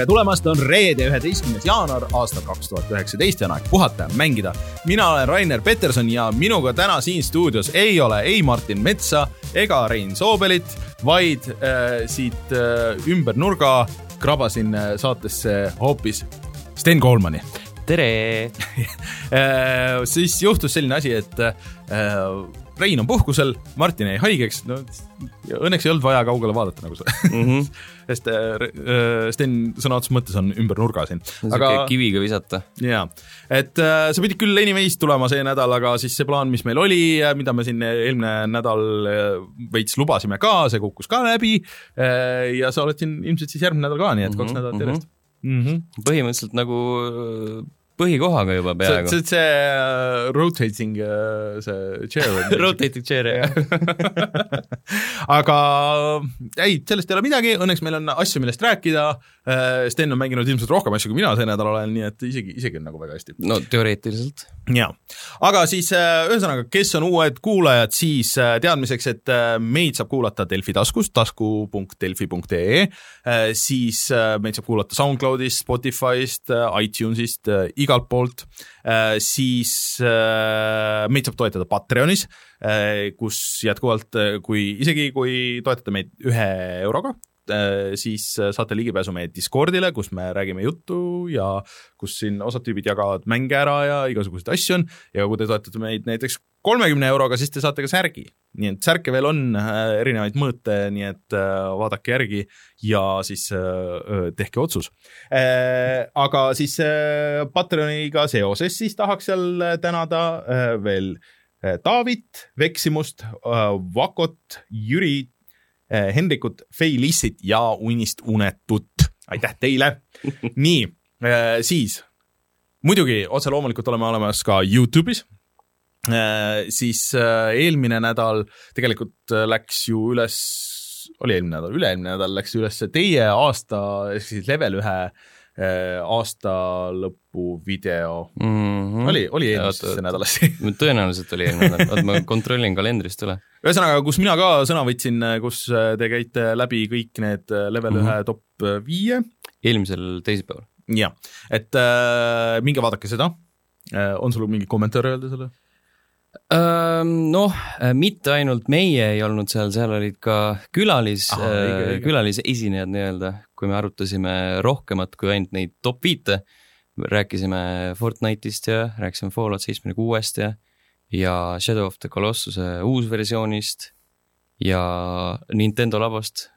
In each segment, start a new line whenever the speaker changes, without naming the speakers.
tere tulemast, on reede, üheteistkümnes jaanuar aastal kaks tuhat üheksateist ja on aeg puhata ja mängida. mina olen Rainer Peterson ja minuga täna siin stuudios ei ole ei Martin Metsa ega Rein Soobelit, vaid äh, siit äh, ümber nurga krabasin äh, saatesse hoopis Sten Koolmani
tere
äh, siis juhtus selline asi, et äh, Rein on puhkusel, Martin jäi haigeks, no õnneks ei olnud vaja kaugele vaadata nagu sa mm. -hmm. sest äh, Sten sõna otseses mõttes on ümber nurga siin.
aga kiviga visata.
jaa, et äh, sa pidid küll Anyways tulema see nädal, aga siis see plaan, mis meil oli, mida me siin eelmine nädal veits lubasime ka, see kukkus ka läbi äh,. ja sa oled siin ilmselt siis järgmine nädal ka, nii et kaks mm -hmm. nädalat järjest
mm. -hmm. põhimõtteliselt nagu põhikohaga juba peaaegu.
see, see uh, rotating uh, see chair
rotating chair, jah
aga ei, sellest ei ole midagi, õnneks meil on asju, millest rääkida uh,, Sten on mänginud ilmselt rohkem asju, kui mina see nädal olen, nii et isegi, isegi on nagu väga hästi.
no teoreetiliselt.
Jaa, aga siis ühesõnaga, kes on uued kuulajad, siis teadmiseks, et meid saab kuulata Delfi taskust, tasku.delfi.ee, siis meid saab kuulata SoundCloudist, Spotify'st, iTunes'ist, igalt poolt, äh, siis äh, meid saab toetada Patreonis, äh, kus jätkuvalt, kui isegi kui toetate meid ühe euroga, siis saate ligipääsu meie Discordile, kus me räägime juttu ja kus siin osad tüübid jagavad mänge ära ja igasuguseid asju on ja kui te toetate meid näiteks kolmekümne euroga, siis te saate ka särgi. nii et särke veel on äh, erinevaid mõõte, nii et äh, vaadake järgi ja siis äh, tehke otsus. aga siis Patreoniga seoses siis tahaks seal tänada veel Taavit, Veksimust, Vakot, Jüri, Hendrikut, Feilissit ja Unist Unetut. aitäh teile! nii, siis muidugi otse loomulikult oleme olemas ka Youtube'is Äh, siis äh, eelmine nädal tegelikult äh, läks ju üles, oli eelmine nädal, üle-eelmine nädal läks üles teie aasta, ehk siis level ühe aasta lõpu video mm. -hmm. oli, oli eelmisesse nädalasse
tõenäoliselt oli eelmine nädal, oota ma kontrollin kalendrist üle.
ühesõnaga, kus mina ka sõna võtsin, kus te käite läbi kõik need level ühe mm -hmm. top viie.
eelmisel teisipäeval.
jah, et äh, minge vaadake seda äh,. on sul mingi kommentaar öelda selle?
noh, äh, mitte ainult meie ei olnud seal, seal olid ka külalis, äh, külalisesinejad nii-öelda, kui me arutasime rohkemat kui ainult neid top viite. rääkisime Fortnite'ist ja rääkisime Fallout seitsmekümne kuuest ja, ja Shadow of the Colossuse uusversioonist ja Nintendo labost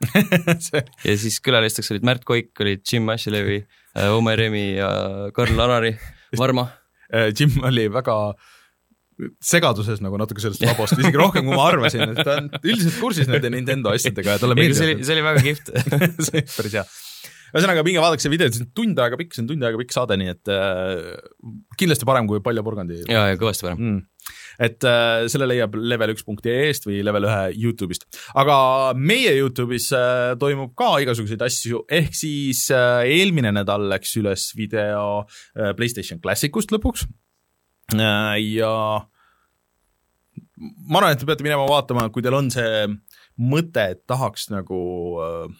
ja siis külalisteks olid Märt Koik, olid Jim Ashilevi, äh, Omer Remi ja Karl Alari, Varma
Jim oli väga äh, segaduses nagu natuke sellest labost, isegi rohkem, kui ma arvasin, et ta on üldiselt kursis nende Nintendo asjadega ja talle meeldib.
see oli, see oli väga kihvt
see oli päris hea. ühesõnaga, minge vaadake see video, see on tund aega pikk, see on tund aega pikk saade, nii et äh, kindlasti parem kui Palja porgandi.
ja, ja kõvasti parem mm
et äh, selle leiab level1.ee-st või level ühe Youtube'ist. aga meie Youtube'is äh, toimub ka igasuguseid asju, ehk siis äh, eelmine nädal läks üles video äh, PlayStation Classicust lõpuks ja ma arvan, et te peate minema vaatama, kui teil on see mõte, et tahaks nagu äh,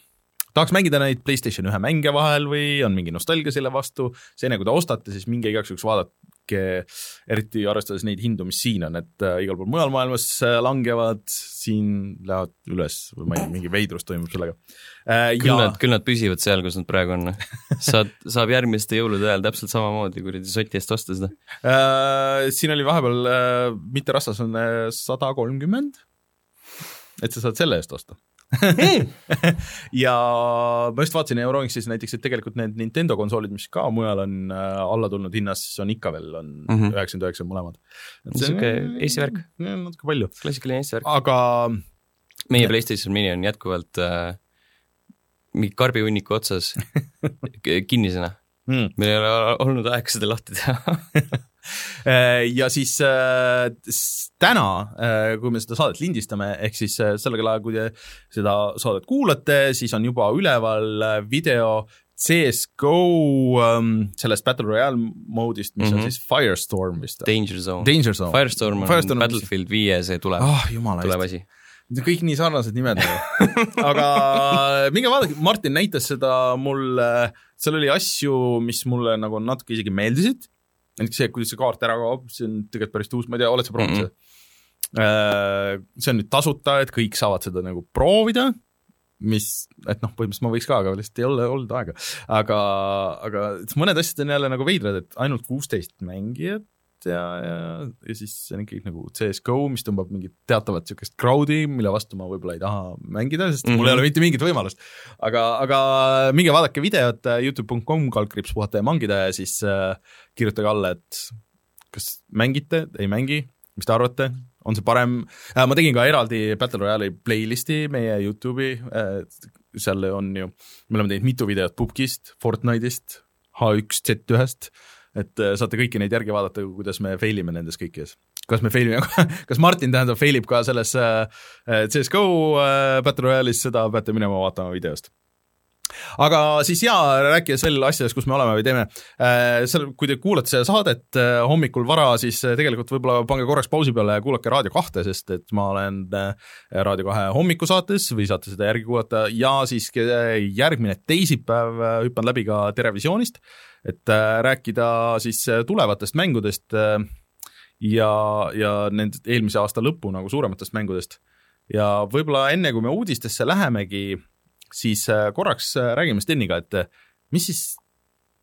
tahaks mängida neid PlayStation ühe mänge vahel või on mingi nostalgia selle vastu, see enne kui te ostate, siis minge igaks juhuks vaadake, eriti arvestades neid hindu, mis siin on, et äh, igal pool mujal maailmas äh, langevad, siin lähevad üles või ma ei tea, mingi veidrus toimub sellega.
Äh,. küll ja... nad, küll nad püsivad seal, kus nad praegu on. Saad, saab järgmiste jõulude ajal täpselt samamoodi kuradi soti eest osta seda.
Siin oli vahepeal mitte rastas on sada kolmkümmend, et sa saad selle eest osta ja ma just vaatasin Euronixis näiteks, et tegelikult need Nintendo konsoolid, mis ka mujal on äh, alla tulnud hinnas, on ikka veel, on mhm. üheksakümmend üheksa mõlemad.
niisugune Eesti värk.
natuke palju.
klassikaline Eesti värk.
aga
meie PlayStation mini on jätkuvalt äh, mingi karbihunniku otsas kinnisena mm.. meil ei ole olnud aega seda lahti teha
ja siis äh, täna, äh, kui me seda saadet lindistame, ehk siis sellel kellaajal, kui te seda saadet kuulate, siis on juba üleval video CSGO um, sellest Battle Royale moodist, mis mm -hmm. on mhm. siis Firestorm vist.
Danger Zone.
Danger Zone.
Firestorm on Firestorm Battlefield viie see tuleb
oh,,
tuleb asi
kõik nii sarnased nimed nagu. aga minge vaadake, Martin näitas seda mulle, seal oli asju, mis mulle nagu natuke isegi meeldisid, näiteks see, kuidas see kaart ära kaob, see on tegelikult päris uus, ma ei tea, oled sa proovinud seda mm -hmm.? see on nüüd tasuta, et kõik saavad seda nagu proovida, mis, et noh, põhimõtteliselt ma võiks ka, aga lihtsalt ei ole olnud aega. aga, aga mõned asjad on jälle nagu veidrad, et ainult kuusteist mängijat ja, ja, ja siis on ikkagi nagu CS GO, mis tõmbab mingit teatavat niisugust crowd'i, mille vastu ma võib-olla ei taha mängida, sest mm -hmm. mul ei ole mitte mingit võimalust. aga, aga minge vaadake videot äh, Youtube.com kaldkriips puhata ja mangida ja siis äh, kirjutage alla, et kas mängite, ei mängi, mis te arvate, on see parem äh,, ma tegin ka eraldi Battle Royale'i playlist'i meie Youtube'i äh,, seal on ju, me oleme teinud mitu videot Pupkist, Fortnite'ist, H1Z1-st et äh, saate kõiki neid järgi vaadata, kuidas me fail ime nendes kõikides. kas me fail ime, kas Martin tähendab fail ib ka selles äh, äh CS GO äh, Battle Royale'is, seda peate minema vaatama videost aga siis jaa, rääkides veel asjadest, kus me oleme või teeme seal, kui te kuulate seda saadet hommikul vara, siis tegelikult võib-olla pange korraks pausi peale ja kuulake Raadio kahte, sest et ma olen Raadio kahe hommikusaates või saate seda järgi kuulata ja siis järgmine teisipäev hüppan läbi ka Terevisioonist et äh, rääkida siis äh, tulevatest mängudest äh, ja, ja nende eelmise aasta lõpu nagu suurematest mängudest. ja võib-olla enne, kui me uudistesse lähemegi, siis korraks räägime Steniga, et mis siis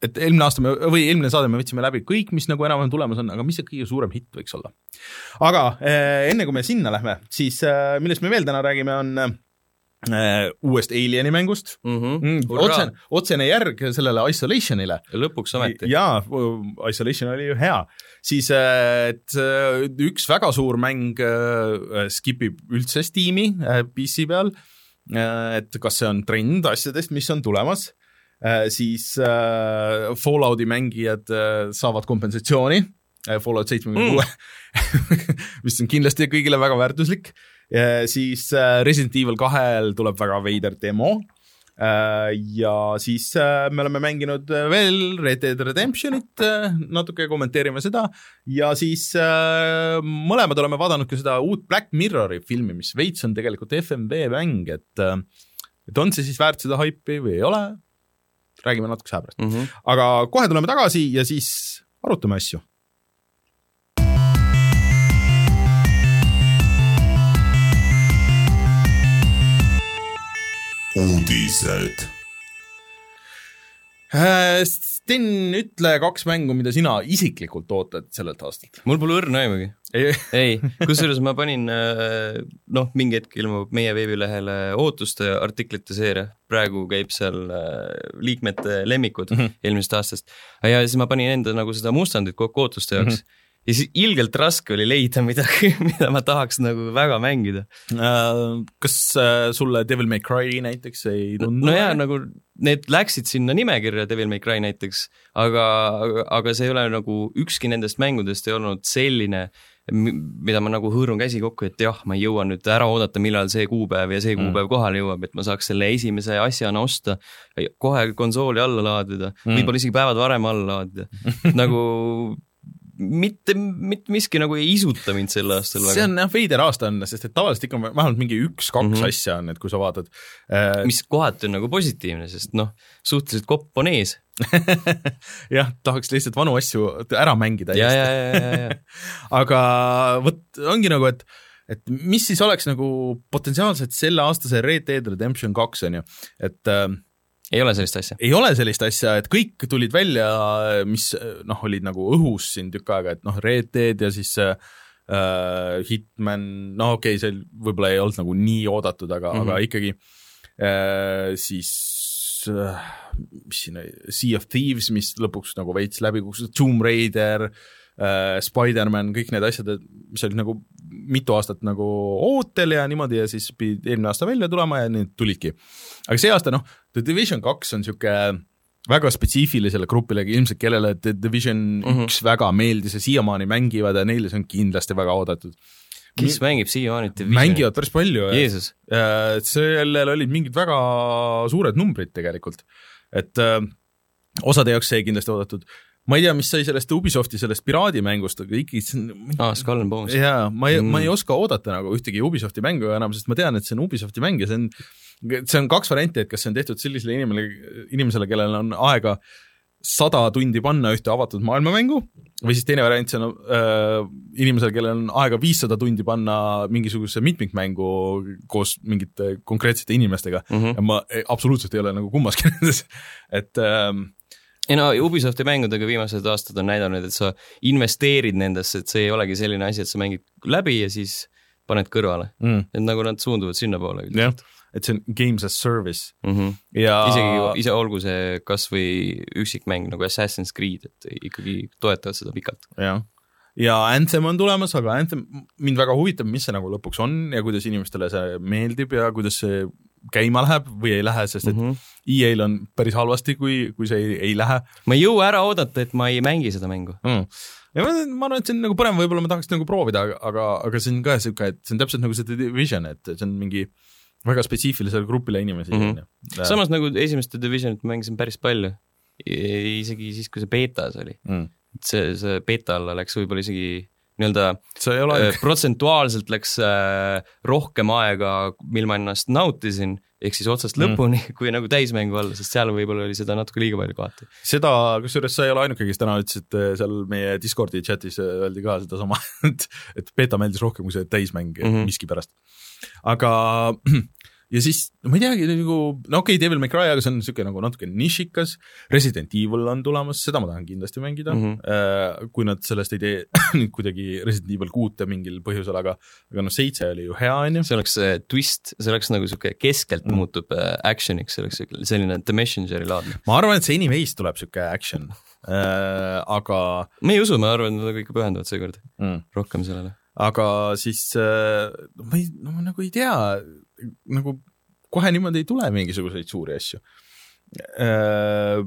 et eelmine aasta me, või eelmine saade me võtsime läbi kõik, mis nagu enam-vähem tulemas on, aga mis see kõige suurem hitt võiks olla? aga enne, kui me sinna lähme, siis millest me veel täna räägime, on uuest Alieni mängust
mhm. mm. -hmm.
Mm, otsene, otsene järg sellele Isolationile.
lõpuks ometi.
jaa, Isolation oli ju hea. siis, äh, et äh, üks väga suur mäng uh, skipib üldse Steam'i PC peal et kas see on trend asjadest, mis on tulemas siis Fallouti mängijad saavad kompensatsiooni Fallout seitsmekümne kuue, mm. mis on kindlasti kõigile väga väärtuslik siis äh, Resident Evil kahel tuleb väga veider demo äh, ja siis äh, me oleme mänginud veel Red Dead Redemptionit, natuke kommenteerime seda ja siis mõlemad oleme vaadanud ka seda uut Black Mirrori filmi, mis veits on tegelikult FMV mäng, et et on see siis väärt seda haipi või ei ole, räägime natukese aja pärast mm. -hmm. aga kohe tuleme tagasi ja siis arutame asju uudised. Äh, Sten, ütle kaks mängu, mida sina isiklikult ootad sellelt aastalt.
mul pole õrna aimugi. ei, ei., kusjuures ma panin, äh, noh, mingi hetk ilmub meie veebilehele ootuste artiklite seeria, praegu käib seal äh, liikmete lemmikud mm -hmm. eelmisest aastast. ja siis ma panin enda nagu seda mustandit kokku ootuste jaoks mm. -hmm ja siis ilgelt raske oli leida midagi, mida ma tahaks nagu väga mängida
uh,. kas uh, sulle Devil May Cry näiteks ei tundu?
no jaa, nagu need läksid sinna nimekirja, Devil May Cry näiteks, aga, aga, see ei ole nagu, ükski nendest mängudest ei olnud selline, mida ma nagu hõõrun käsi kokku, et jah, ma ei jõua nüüd ära oodata, millal see kuupäev ja see mm. kuupäev mm. kohale jõuab, et ma saaks selle esimese asjana osta, kohe konsooli alla laadida mm., võib-olla isegi päevad varem alla laadida nagu mitte, mitte miski nagu ei isuta mind sel aastal
väga. see on jah, veider aasta on, sest et tavaliselt ikka vähemalt mingi üks-kaks mm -hmm. asja on, et kui sa vaatad
äh.... mis kohati on nagu positiivne, sest noh, suhteliselt kopp on ees
jah, tahaks lihtsalt vanu asju ära mängida. aga vot ongi nagu, et et mis siis oleks nagu potentsiaalselt selleaastase Red Dead Redemption kaks on ju, et äh,
ei ole sellist asja?
ei ole sellist asja, et kõik tulid välja, mis noh, olid nagu õhus siin tükk aega, et noh, Red Dead ja siis äh, Hitman, no okei okay,, see võib-olla ei olnud nagu nii oodatud, aga mm, -hmm. aga ikkagi äh, siis äh, mis siin oli, Sea of Thieves, mis lõpuks nagu veits läbi kukkus, Tomb Raider äh,, Spider-man, kõik need asjad, mis olid nagu mitu aastat nagu ootel ja niimoodi ja siis pidid eelmine aasta välja tulema ja need tulidki. aga see aasta noh, The Division kaks on niisugune väga spetsiifilisele grupile, ilmselt kellele The Division üks mm -hmm. väga meeldis ja siiamaani mängivad ja neile see on kindlasti väga oodatud.
kes mängib siiamaani Divisionit?
mängivad päris palju.
Jeesus.
sellel olid mingid väga suured numbrid tegelikult, et öö, osade jaoks see kindlasti oodatud ma ei tea, mis sai sellest Ubisofti sellest piraadimängust, aga on
aa, Skull and Bones.
jaa, ma ei mm., ma ei oska oodata nagu ühtegi Ubisofti mängu enam, sest ma tean, et see on Ubisofti mäng ja see on, see on kaks varianti, et kas see on tehtud sellisele inimesele, inimesele, kellel on aega sada tundi panna ühte avatud maailmamängu või siis teine variant, see on äh, inimesel, kellel on aega viissada tundi panna mingisuguse mitmikmängu koos mingite konkreetsete inimestega mm -hmm. ja ma absoluutselt ei ole nagu kummaski nendes, et ähm,
ei no Ubisofti mängudega viimased aastad on näidanud, et sa investeerid nendesse, et see ei olegi selline asi, et sa mängid läbi ja siis paned kõrvale mm.. et nagu nad suunduvad sinnapoole
üldiselt et see on games as service
mm. -hmm. ja isegi, ise olgu see kasvõi üksikmäng nagu Assassin's Creed, et ikkagi toetavad seda pikalt.
jah, ja Anthem on tulemas, aga Anthem, mind väga huvitab, mis see nagu lõpuks on ja kuidas inimestele see meeldib ja kuidas see käima läheb või ei lähe, sest et mm -hmm. EA-l on päris halvasti, kui, kui see ei, ei lähe.
ma ei jõua ära oodata, et ma ei mängi seda mängu
mm ja ma, ma arvan, et see on nagu põnev, võib-olla ma tahaks nagu proovida, aga, aga see on ka sihuke, et see on täpselt nagu see Division, et see on mingi väga spetsiifilisele grupile inimesi mm.
-hmm. samas nagu esimest Divisionit ma mängisin päris palju, isegi siis, kui see betas oli mm.. see, see beta alla läks võib-olla isegi nii-öelda äh, protsentuaalselt läks äh, rohkem aega, mil ma ennast nautisin, ehk siis otsast mm. lõpuni, kui nagu täismängu alla, sest seal võib-olla oli seda natuke liiga palju kohati.
seda, kusjuures sa ei ole ainuke, kes täna ütles, et äh, seal meie Discordi chatis öeldi ka sedasama, et, et beeta meeldis rohkem kui see täismäng mm -hmm. miskipärast aga ja siis, ma ei teagi, nagu, no okei okay,, Devil May Cry, aga see on niisugune nagu natuke nišikas, Resident Evil on tulemas, seda ma tahan kindlasti mängida mm, -hmm. kui nad sellest ei tee nüüd kuidagi Resident Evil kuute mingil põhjusel, aga aga noh, seitse oli ju hea, on ju.
see oleks see twist, see oleks nagu niisugune keskelt mm -hmm. muutub äh, action'iks, see oleks selline The Messengeri laadne.
ma arvan, et see Anyways tuleb niisugune action äh,, aga
ma ei usu, ma arvan, et nad ikka pühenduvad seekord mm. rohkem sellele
aga siis noh, ma ei, no ma nagu ei tea, nagu kohe niimoodi ei tule mingisuguseid suuri asju. Äh,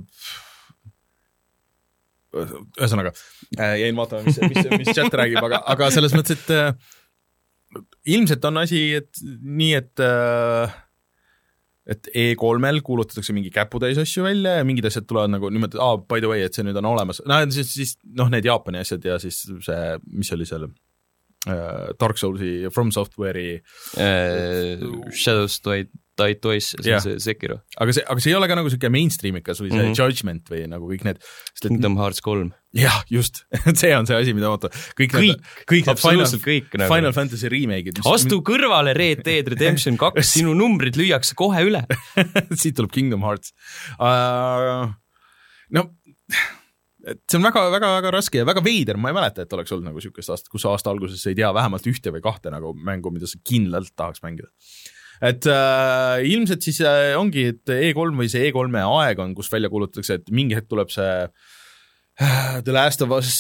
ühesõnaga, äh, jäin vaatama, mis, mis, mis chat räägib, aga, aga selles mõttes, et ilmselt on asi, et nii, et et E3-l kuulutatakse mingi käputäis asju välja ja mingid asjad tulevad nagu niimoodi, aa, by the way, et see nüüd on olemas, no siis, siis noh, need Jaapani asjad ja siis see, mis oli seal Äh, Dark Soulsi, From Software'i
äh, Shadows Die, Die Twice, see on see Sekiro.
aga see, aga see ei ole ka nagu niisugune mainstream ikas või see mm -hmm. Judgment või nagu kõik need
Kingdom Hearts kolm.
jah, just see on see asi, mida ma ootan.
kõik, kõik, kõik
need Final, kõik, nagu. Final Fantasy remake'id.
astu kõrvale, Red Dead Redemption kaks sinu numbrid lüüakse kohe üle
siit tuleb Kingdom Hearts uh,. no et see on väga-väga-väga raske ja väga veider, ma ei mäleta, et oleks olnud nagu niisugust aastat, kus aasta alguses ei tea vähemalt ühte või kahte nagu mängu, mida sa kindlalt tahaks mängida. et äh, ilmselt siis äh, ongi, et E3 või see E3-e aeg on, kus välja kuulutatakse, et mingi hetk tuleb see äh, The Last of Us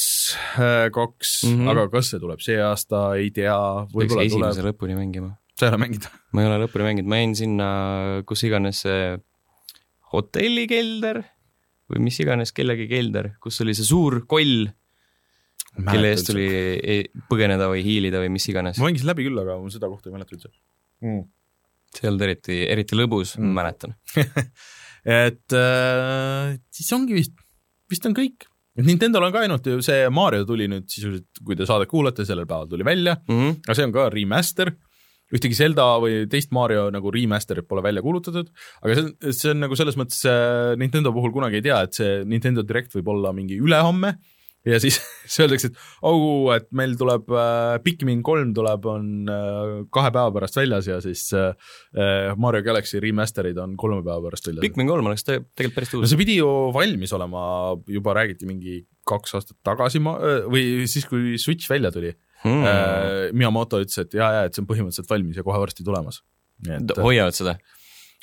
äh, kaks mm, -hmm. aga kas see tuleb see aasta, ei tea.
peaks esimese tuleb... lõpuni mängima.
sa ei ole mänginud?
ma ei ole lõpuni mänginud, ma jäin sinna, kus iganes see hotellikelder või mis iganes kellegi kelder, kus oli see suur koll, kelle eest tuli e-, põgeneda või hiilida või mis iganes.
ma mängisin läbi küll, aga ma seda kohta ei mäleta üldse
mm.. see ei olnud eriti, eriti lõbus mm., ma mäletan
et äh, siis ongi vist, vist on kõik. Nintendo'l on ka ainult ju see Mario tuli nüüd sisuliselt, kui te saadet kuulate, sellel päeval tuli välja mm, -hmm. aga see on ka remaster ühtegi Zelda või teist Mario nagu remaster'it pole välja kuulutatud, aga see on, see on nagu selles mõttes äh, Nintendo puhul kunagi ei tea, et see Nintendo Direct võib olla mingi ülehomme ja siis, siis öeldakse, et oh, et meil tuleb äh, Pikmin kolm tuleb, on äh, kahe päeva pärast väljas ja siis äh, äh Mario Galaxy remaster'id on kolme päeva pärast väljas.
Pikmin kolm oleks te tegelikult päris uus.
no see pidi ju valmis olema, juba räägiti mingi kaks aastat tagasi ma-, või siis, kui Switch välja tuli hmm.. Miyamoto ütles, et jaa, jaa, et see on põhimõtteliselt valmis ja kohe varsti tulemas.
Et, hoiavad seda,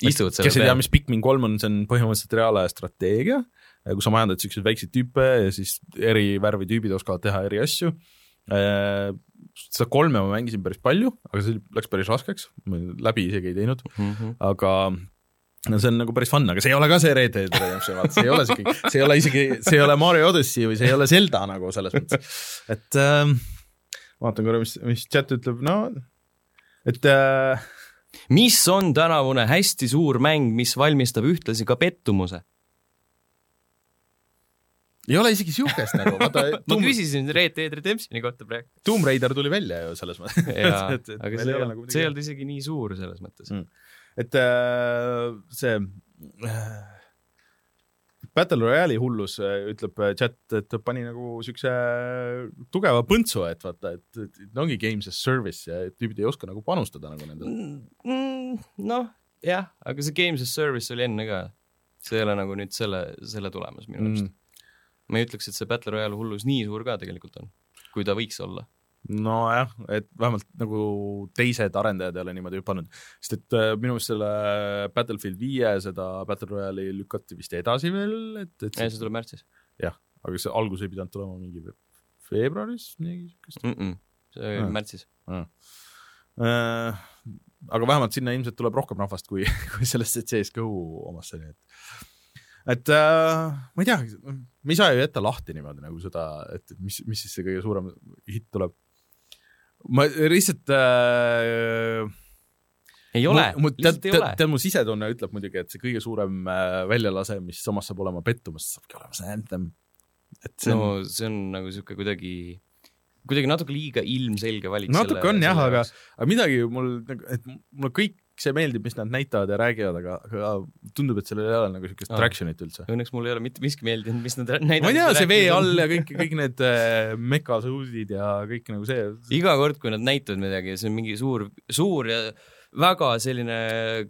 istuvad
selle peal. kes ei tea, mis Pikmin kolm on, see on põhimõtteliselt reaalaja strateegia, kus sa majandad siukseid väikseid tüüpe ja siis eri värvi tüübid oskavad teha eri asju. seda kolme ma mängisin päris palju, aga see läks päris raskeks, läbi isegi ei teinud mm, -hmm. aga no see on nagu päris fun, aga see ei ole ka see Red Dead Redemption, vaata see ei ole siuke, see ei ole isegi, see ei ole Mario Odyssey või see ei ole Zelda nagu selles mõttes, et ähm, vaatan korra, mis, mis chat ütleb, no et äh...
mis on tänavune hästi suur mäng, mis valmistab ühtlasi ka pettumuse?
ei ole isegi siukest nagu, vaata
ma küsisin Red Dead Redemptioni kohta praegu.
Tomb Raider tuli välja ju selles mõttes.
jaa, aga see
ei
olnud
nagu,
see ei olnud isegi nii suur selles mõttes
Mm. et äh, see äh, Battle Royale'i hullus äh, ütleb äh, chat, et pani nagu siukse tugeva põntsu, et vaata, et, et ongi games as service ja tüübid ei oska nagu panustada nagu nendele.
mm,. noh, jah, aga see Games as Service oli enne ka. see ei ole nagu nüüd selle, selle tulemus minu arust mm.. ma ei ütleks, et see Battle Royale hullus nii suur ka tegelikult on, kui ta võiks olla.
nojah, et vähemalt nagu teised arendajad ei ole niimoodi hüpanud, sest et äh, minu meelest selle Battlefield viie seda Battle Royale'i lükati vist edasi veel, et, et
ei, see tuleb märtsis
aga see algus ei pidanud tulema mingi veebruaris, midagi siukest
mm. -mm. see oli märtsis.
äh,. aga vähemalt sinna ilmselt tuleb rohkem rahvast kui, kui sellesse CSGO omasse, nii et et äh, ma ei tea, me ei saa ju jätta lahti niimoodi nagu seda, et mis, mis siis see kõige suurem hitt tuleb. Ma lihtsalt äh,
ei ole,
mu, tead, tead, tead, mu sisetunne ütleb muidugi, et see kõige suurem äh, väljalase, mis samas saab olema pettumus, saabki olema see Anthem. et see on
no see on nagu sihuke kuidagi, kuidagi natuke liiga ilmselge valik.
natuke on jah, aga, aga midagi mul nagu, et mulle kõik see meeldib, mis nad näitavad ja räägivad, aga, aga tundub, et sellel ei ole nagu siukest
Aa.
traction'it üldse.
Õnneks mul ei ole mitte miski meeldinud, mis nad näidanud.
ma ei tea, see vee all ja kõik, kõik need äh, mekasuudid ja kõik nagu see.
iga kord, kui nad näitavad midagi ja see on mingi suur, suur ja väga selline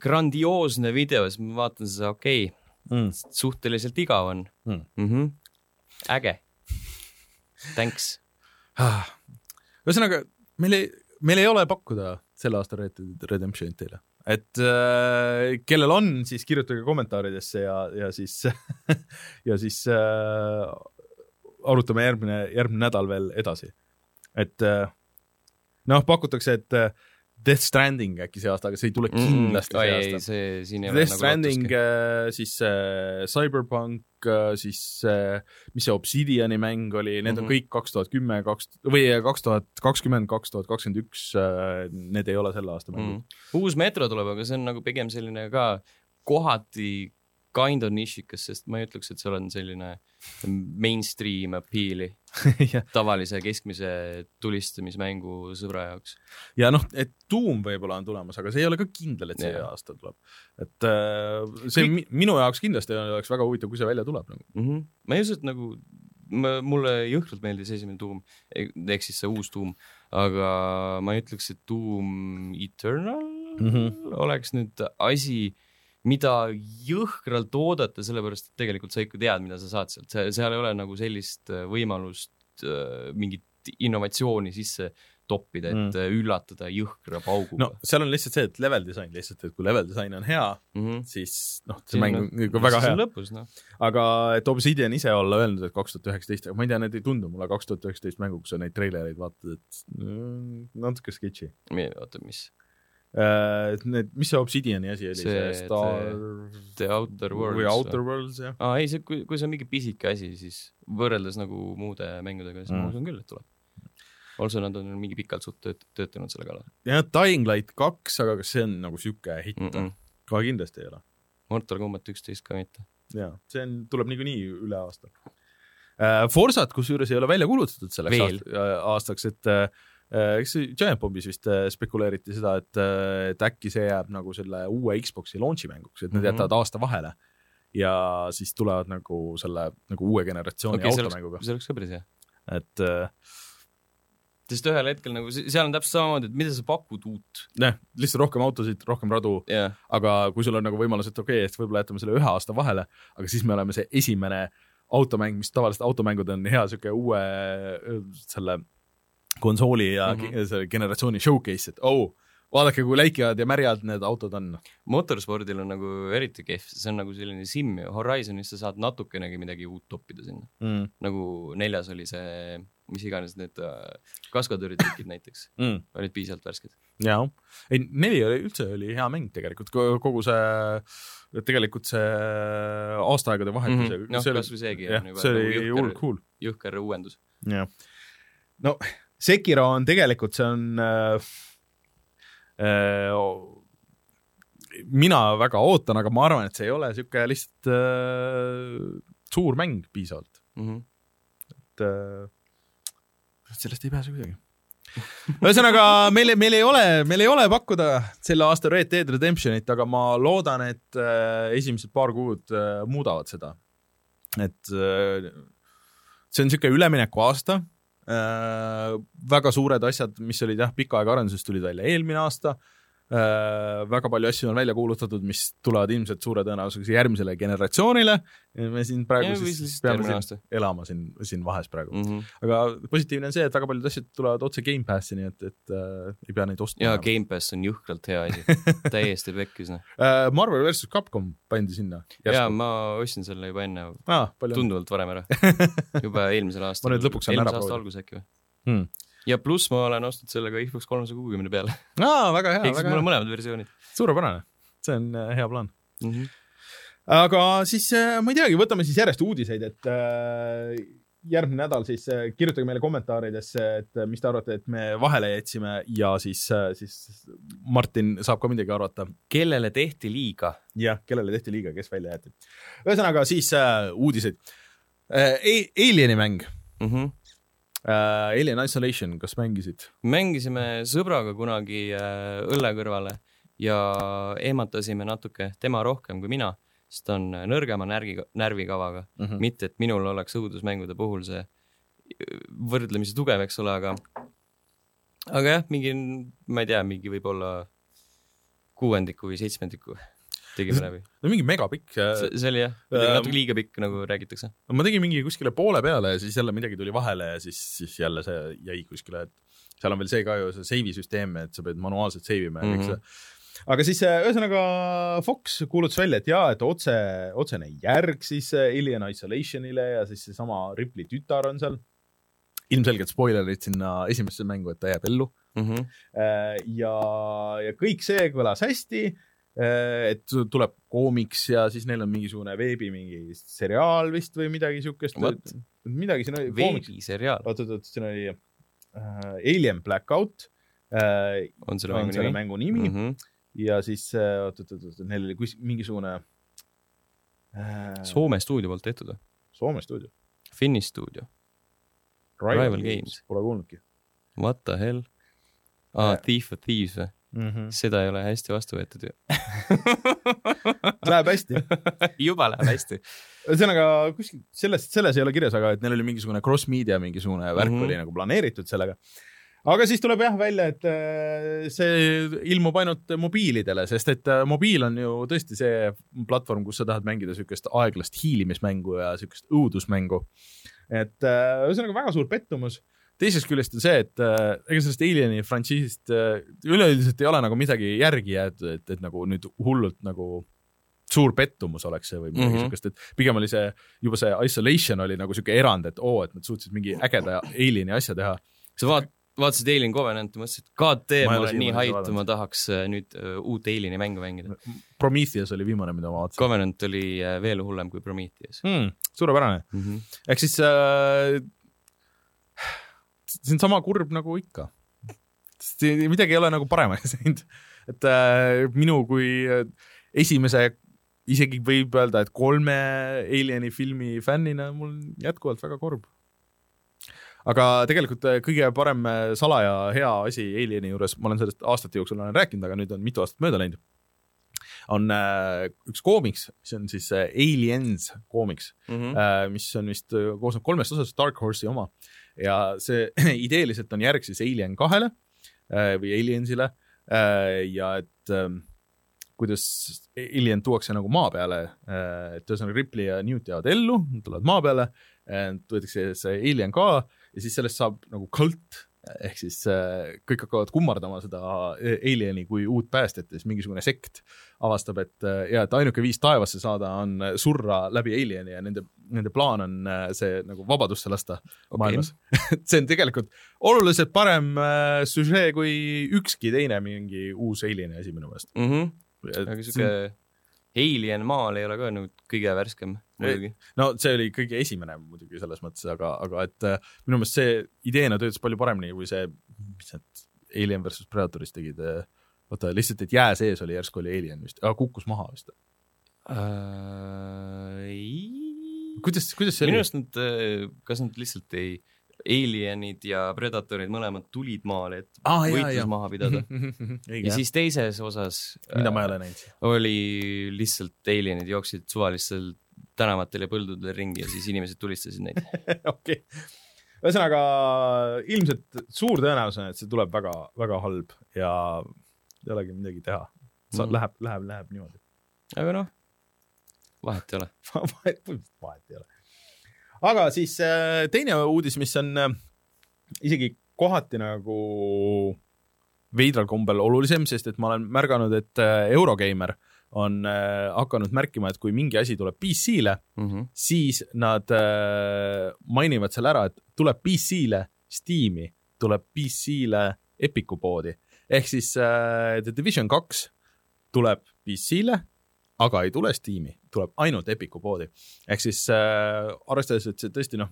grandioosne video, siis ma vaatan seda, okei okay,,
Mm.
suhteliselt igav on
Mm.
mm. -hmm. äge. Thanks.
Ah. ühesõnaga, meil ei, meil ei ole pakkuda selle aasta Red Dead Redemptionit teile, et äh, kellel on, siis kirjutage kommentaaridesse ja, ja siis ja siis äh, arutame järgmine, järgmine nädal veel edasi. et äh, noh, pakutakse, et äh, Death Stranding äkki see aasta, aga see ei tule kindlasti
mm,
see
ei,
aasta.
see siin ei ole
Death
nagu
Stranding
lootustki.,
siis äh, Cyberpunk, siis äh, mis see Obsidiani mäng oli, need mm -hmm.
Mhm.
on kõik kaks tuhat kümme, kaks või kaks tuhat kakskümmend, kaks tuhat kakskümmend üks, need ei ole selle aasta mängud
mm.. uus Metro tuleb, aga see on nagu pigem selline ka kohati kind of nišikas, sest ma ei ütleks, et seal on selline mainstream appeal'i tavalise keskmise tulistamismängu sõbra jaoks.
ja noh, et Doom võib-olla on tulemas, aga see ei ole ka kindel, et see
Jaa.
aasta tuleb. et äh, see mi minu jaoks kindlasti oleks väga huvitav, kui see välja tuleb nagu.
mm. -hmm. ma ei usu, et nagu, ma, mulle jõhkralt meeldis esimene Doom, ehk siis see uus Doom, aga ma ütleks, et Doom Eternal mm. -hmm. oleks nüüd asi, mida jõhkralt oodata, sellepärast et tegelikult sa ikka tead, mida sa saad sealt, seal ei ole nagu sellist äh, võimalust äh, mingit innovatsiooni sisse toppida, et
Mm.
üllatada jõhkra pauguga
no seal on lihtsalt see, et level disain lihtsalt, et kui level disain on hea,
mm. -hmm.
siis noh, see mäng on ikka väga hea.
lõpus, noh.
aga et Obsidian ise olla öelnud, et kaks tuhat üheksateist, aga ma ei tea, need ei tundu mulle kaks tuhat üheksateist mängu, kui sa neid treilereid vaatad, et mm, natuke sketši.
oota, mis?
Et need, mis see Obsidiani asi oli, see Star
The Outer Worlds
või Outer Worlds, jah.
aa ei, see, kui, kui see on mingi pisike asi, siis võrreldes nagu muude mängudega, siis mm. Ma usun küll, et tuleb. also nad on mingi pikalt suht tööt-, töötanud selle kallal
jah, Dying Light kaks, aga kas see on nagu sihuke hitt
mm?
mm? ka kindlasti ei ole.
Mortal Combat üksteist ka mitte.
jaa, see on, tuleb niikuinii üle aasta uh,. Forsat kusjuures ei ole välja kuulutatud selleks
Veel.
äh, aastaks, et uh, eks see Giant Bombis vist uh, spekuleeriti seda, et uh,, et äkki see jääb nagu selle uue Xbox'i launch'i mänguks, et nad mm. -hmm. jätavad aasta vahele ja siis tulevad nagu selle nagu uue generatsiooni
okei,
okay, automänguga,,
see oleks ka päris hea.
et uh,
sest ühel hetkel nagu se- seal on täpselt samamoodi, et mida sa pakud uut.
noh, lihtsalt rohkem autosid, rohkem radu
jah,
aga kui sul on nagu võimalus, et okei okay,, et võib-olla jätame selle ühe aasta vahele, aga siis me oleme see esimene automäng, mis tavaliselt automängud on hea sihuke uue selle konsooli ja mm. -hmm. selle generatsiooni showcase, et oh, vaadake, kui läikjad ja märjad need autod on.
motorspordil on nagu eriti kehv, see on nagu selline sim ju, Horizonis sa saad natukenegi midagi uut toppida sinna.
Mm.
nagu neljas oli see, mis iganes need äh, kaskadööritrikid näiteks,
Mm.
olid piisavalt värsked.
jaa, ei neli oli üldse oli hea mäng tegelikult, kogu see, tegelikult see aastaaegade vahetus
Mhm. noh,
see oli-
kasvõi seegi on, juba
see oli
nagu
hull
jõhker,
cool.
jõhker uuendus.
jah. no Sekiro on tegelikult, see on äh, äh, mina väga ootan, aga ma arvan, et see ei ole sihuke lihtsalt äh, suur mäng piisavalt
mm. -hmm.
et äh, sellest ei pääse kuidagi ühesõnaga, meil, meil ei ole, meil ei ole pakkuda selle aasta Red Dead Redemptionit, aga ma loodan, et äh, esimesed paar kuud äh, muudavad seda. et äh, see on niisugune ülemineku aasta äh,. Väga suured asjad, mis olid jah, pikka aega arenduses, tulid välja. Eelmine aasta äh, Äh, väga palju asju on välja kuulutatud, mis tulevad ilmselt suure tõenäosusega järgmisele generatsioonile. me siin praegu ja, siis, peame siin elama siin, siin vahes praegu mm. -hmm. aga positiivne on see, et väga paljud asjad tulevad otse Gamepassi, nii et, et äh, ei pea neid ostma.
jaa, Gamepass on jõhkralt hea asi täiesti pekkis noh
äh,. Marvel versus Capcom pandi sinna.
jaa, ma ostsin selle juba enne ah,, tunduvalt varem ära juba eelmisel aastal.
ma nüüd lõpuks saan ära
proovida. eelmise aasta alguses äkki või hmm.? Ja pluss ma olen ostnud selle ka Xbox kolmesaja kuuekümne peale.
aa, väga hea, väga hea.
mul on mõlemad versioonid.
suurepärane, see on äh, hea plaan
mm. -hmm.
aga siis äh, ma ei teagi, võtame siis järjest uudiseid, et äh, järgmine nädal siis äh, kirjutage meile kommentaaridesse, et mis te arvate, et me vahele jätsime ja siis siis Martin saab ka midagi arvata.
kellele tehti liiga?
jah, kellele tehti liiga, kes välja jäeti. ühesõnaga siis äh, uudiseid äh,. Alieni mäng
mm. -hmm
uh,. Alien Isolation, kas mängisid?
mängisime sõbraga kunagi uh, õlle kõrvale ja ehmatasime natuke, tema rohkem kui mina, sest ta on nõrgema närgi, närvikavaga mm. -hmm. mitte, et minul oleks õudusmängude puhul see võrdlemisi tugev, eks ole, aga aga jah, mingi, ma ei tea, mingi võib-olla kuuendiku või seitsmendiku tegime läbi.
no mingi megapikk.
see oli jah, natuke liiga pikk, nagu räägitakse.
ma tegin mingi kuskile poole peale ja siis jälle midagi tuli vahele ja siis, siis jälle see jäi kuskile, et seal on veel see ka ju, see save'i süsteem, et sa pead manuaalselt save ima ja kõik -hmm. see aga siis äh, ühesõnaga Fox kuulutas välja, et jaa, et otse, otsene järg siis äh, Alien Isolationile ja siis seesama Ripley tütar on seal. ilmselgelt spoilerid sinna esimesse mängu, et ta jääb ellu
mm. -hmm.
ja, ja kõik see kõlas hästi et tuleb koomiks ja siis neil on mingisugune veebi mingi seriaal vist või midagi siukest. midagi siin oli.
veebiseriaal.
oot, oot, oot, siin oli äh, Alien Blackout
äh,. on selle mängu nimi?
mängu nimi mm -hmm. ja siis äh, oot, oot, oot, oot, neil oli kus, mingisugune
äh,. Soome stuudio poolt tehtud või?
Soome stuudio.
Finnish stuudio.
Rival, Rival Games. Pole kuulnudki.
What the hell? ah,, Thief of Thieves või?
Mm. -hmm.
seda ei ole hästi vastu võetud ju
Läheb hästi
juba läheb hästi.
ühesõnaga kuskil sellest, selles ei ole kirjas, aga et neil oli mingisugune cross-media mingisugune värk mm -hmm. oli nagu planeeritud sellega. aga siis tuleb jah välja, et äh, see ilmub ainult mobiilidele, sest et äh, mobiil on ju tõesti see platvorm, kus sa tahad mängida siukest aeglast hiilimismängu ja siukest õudusmängu. et äh, ühesõnaga väga suur pettumus teisest küljest on see, et äh, ega sellest Alieni frantsiisist äh, üleüldiselt ei ole nagu midagi järgi jäetud, et, et nagu nüüd hullult nagu suur pettumus oleks see või midagi mm -hmm. siukest, et pigem oli see, juba see Isolation oli nagu siuke erand, et oo, et nad suutsid mingi ägeda Alieni asja teha.
sa vaat-, vaatasid Alien Covenanti, mõtlesid, god damn, ma olen nii hyped, ma tahaks äh, nüüd uh, uut Alieni mängu mängida.
Prometheus oli viimane, mida ma vaatasin.
Covenant oli veel hullem kui Prometheus
mm,. suurepärane
mm. -hmm.
ehk siis äh, see on sama kurb nagu ikka. midagi ei ole nagu paremaks läinud. et äh, minu kui äh, esimese, isegi võib öelda, et kolme Alieni filmi fännina mul jätkuvalt väga kurb. aga tegelikult äh, kõige parem äh, salaja hea asi Alieni juures, ma olen sellest aastate jooksul olen rääkinud, aga nüüd on mitu aastat mööda läinud on äh, üks koomiks, mis on siis äh, Aliens koomiks
mm, -hmm.
äh, mis on vist, koosneb kolmest osast, Dark Horse'i oma ja see ideeliselt on järg siis Alien kahele äh, või Aliensile äh, ja et ähm, kuidas Alien tuuakse nagu maa peale, äh, et ühesõnaga Ripley ja Newt jäävad ellu, tulevad maa peale, võetakse see Alien ka ja siis sellest saab nagu kult ehk siis äh, kõik hakkavad kummardama seda alieni kui uut päästjat ja siis mingisugune sekt avastab, et äh, ja et ainuke viis taevasse saada on surra läbi alieni ja nende, nende plaan on äh, see nagu vabadusse lasta okay. maailmas et see on tegelikult oluliselt parem süžee kui ükski teine mingi uus alieni asi minu meelest
mm. -hmm. aga siuke Alien maal ei ole ka nüüd kõige värskem muidugi.
no see oli kõige esimene muidugi selles mõttes, aga, aga et äh, minu meelest see ideena töötas palju paremini kui see, mis need Alien versus Predatoris tegid äh,. vaata lihtsalt, et jää sees oli järsku oli Alien vist, kukkus maha vist
äh,.
kuidas, kuidas see
minu
oli?
arust nad, kas nad lihtsalt ei, Alienid ja Predatorid mõlemad tulid maale, et
jaa,
võitlus
jaa.
maha pidada. ja, siis teises osas
mida ma ei
äh,
ole näinud.
oli lihtsalt alienid jooksid suvalistel tänavatel ja põldudel ringi ja siis inimesed tulistasid neid.
okei. ühesõnaga ilmselt suur tõenäosus on, et see tuleb väga, väga halb ja ei olegi midagi teha. mm., läheb, läheb, läheb niimoodi.
aga noh, vahet ei ole.
vahet, vahet ei ole. Aga siis äh, teine uudis, mis on äh, isegi kohati nagu veidral kombel olulisem, sest et ma olen märganud, et äh, Eurogeimer on hakanud märkima, et kui mingi asi tuleb PC-le,
Mhm.
siis nad mainivad seal ära, et tuleb PC-le Steam'i, tuleb PC-le Epicu poodi. ehk siis The Division kaks tuleb PC-le, aga ei tule Steam'i, tuleb ainult Epicu poodi. ehk siis äh, arvestades, et see tõesti noh,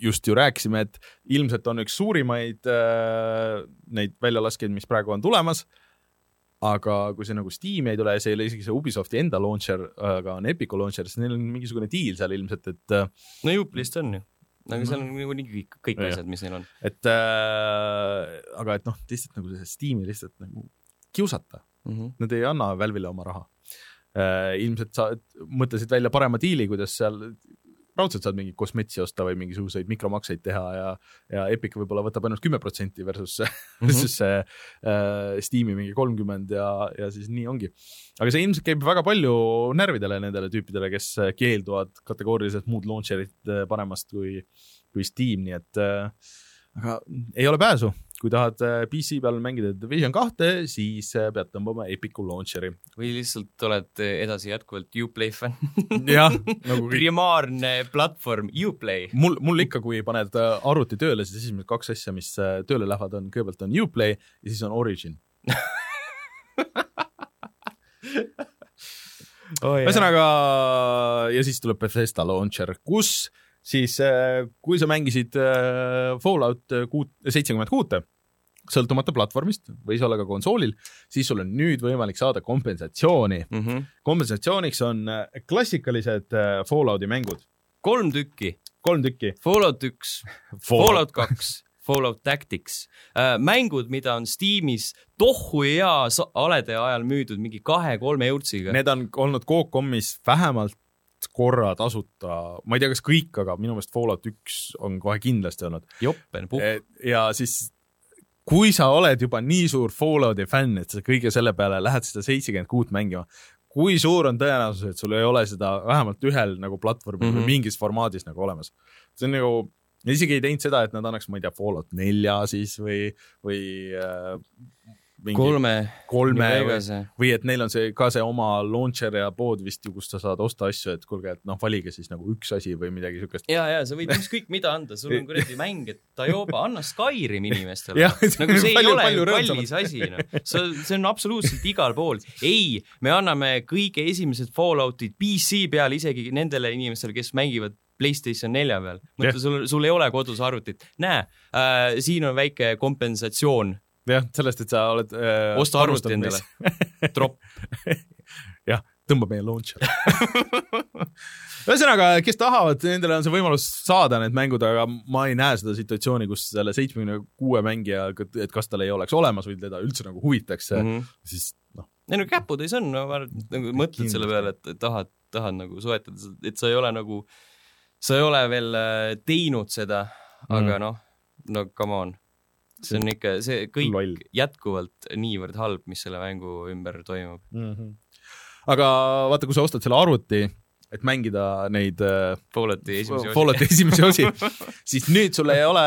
just ju rääkisime, et ilmselt on üks suurimaid äh, neid väljalaskeid, mis praegu on tulemas aga kui see nagu Steam'i ei tule ja see ei ole isegi see Ubisofti enda launcher, aga on Epicu launcher, siis neil on mingisugune diil seal ilmselt, et äh,
no Uple'ist on ju. aga seal on niikuinii kõik, kõik asjad, mis neil on.
et äh, aga et noh, lihtsalt nagu see Steam'i lihtsalt nagu kiusata,
Mhm.
nad ei anna Valve'ile oma raha. Ilmselt sa mõtlesid välja parema diili, kuidas seal raudselt saad mingeid kosmetsi osta või mingisuguseid mikromakseid teha ja, ja Epic võib-olla võtab ainult kümme protsenti versus see
Mhm.
versus see äh, Steam'i mingi kolmkümmend ja, ja siis nii ongi. aga see ilmselt käib väga palju närvidele nendele tüüpidele, kes keelduvad kategooriliselt muud launcher'it äh, panemast kui, kui Steam, nii et äh, aga ei ole pääsu, kui tahad äh, PC peal mängida Division kahte, siis äh, pead tõmbama Epicu launcher'i.
või lihtsalt oled edasi jätkuvalt Uplay fänn.
jah, nagu kõik
primaarne platvorm Uplay.
mul, mul ikka, kui paned äh, arvuti tööle, siis esimesed kaks asja, mis äh, tööle lähevad, on kõigepealt on Uplay ja siis on Origin. ühesõnaga ja siis tuleb Bethesda launcher, kus siis, kui sa mängisid äh, Fallout kuut, seitsekümmend kuute, sõltumata platvormist, võis olla ka konsoolil, siis sul on nüüd võimalik saada kompensatsiooni.
Mhm.
kompensatsiooniks on äh, klassikalised äh, Fallouti mängud,
kolm tükki,
kolm tükki.
Fallout üks, Fallout kaks, Fallout Tactics äh,, mängud, mida on Steamis tohu hea alede ajal müüdud mingi kahe-kolme eurtsiga.
Need on olnud Coop.com-is vähemalt korra tasuta, ma ei tea, kas kõik, aga minu meelest Fallout üks on kohe kindlasti olnud.
joppen, puhk.
ja siis, kui sa oled juba nii suur Fallouti fänn, et sa kõige selle peale lähed seda seitsekümmend kuut mängima, kui suur on tõenäosus, et sul ei ole seda vähemalt ühel nagu platvormil mm
Mhm.
-hmm. või mingis formaadis nagu olemas? see on nagu, isegi ei teinud seda, et nad annaks, ma ei tea, Fallout nelja siis või, või äh,
kolme,
kolme või, või et neil on see ka see oma launcher ja pood vist ju, kus sa saad osta asju, et kuulge, et noh, valige siis nagu üks asi või midagi siukest.
ja, ja sa võid ükskõik mida anda, sul on kuradi mäng, et Tajoba, anna Skyrim inimestele. nagu see ei
palju-
ole
palju
ju kallis asi, noh. see, see on absoluutselt igal pool. ei, me anname kõige esimesed Falloutid PC peal isegi nendele inimestele, kes mängivad Playstation nelja peal. Mõtle, sul, sul ei ole kodus arvutit. näe äh,, siin on väike kompensatsioon,
jah, sellest, et sa oled äh,
osta arvuti endale. tropp.
jah, tõmba meie launcher. ühesõnaga, kes tahavad, nendele on see võimalus saada need mängud, aga ma ei näe seda situatsiooni, kus selle seitsmekümne kuue mängija, et kas tal ei oleks olemas või teda üldse nagu huvitaks mm,
Mhm.
-hmm. siis noh,
ei no käputäis on, no ma arvan, nagu mõtled selle peale, et tahad, tahad nagu soetada, et sa ei ole nagu, sa ei ole veel äh, teinud seda, aga
Mm.
noh, no come on. See on ikka, see kõik
Loll.
jätkuvalt niivõrd halb, mis selle mängu ümber toimub.
mm. -hmm. aga vaata, kui sa ostad selle arvuti, et mängida neid äh,
Fallouti esimesi osi.
Fallouti esimesi osi, siis nüüd sul ei ole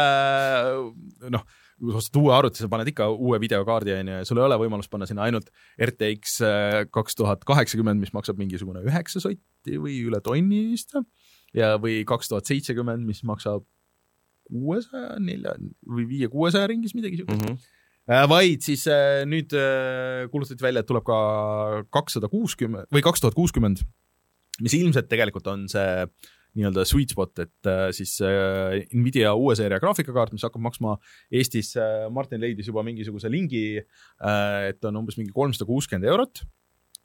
noh, kui sa ostad uue arvuti, sa paned ikka uue videokaardi onju ja sul ei ole võimalust panna sinna ainult RTX kaks tuhat kaheksakümmend, mis maksab mingisugune üheksa sotti või üle tonni vist ja, või kaks tuhat seitsekümmend, mis maksab kuuesaja nelja või viie kuuesaja ringis midagi siukest
mm. -hmm.
Vaid siis äh, nüüd äh, kuulutati välja, et tuleb ka kakssada kuuskümmend või kaks tuhat kuuskümmend, mis ilmselt tegelikult on see nii-öelda sweet spot, et siis Nvidia uue seeria graafikakaart, mis hakkab maksma Eestis Martin leidis juba mingisuguse lingi et on umbes mingi kolmsada kuuskümmend eurot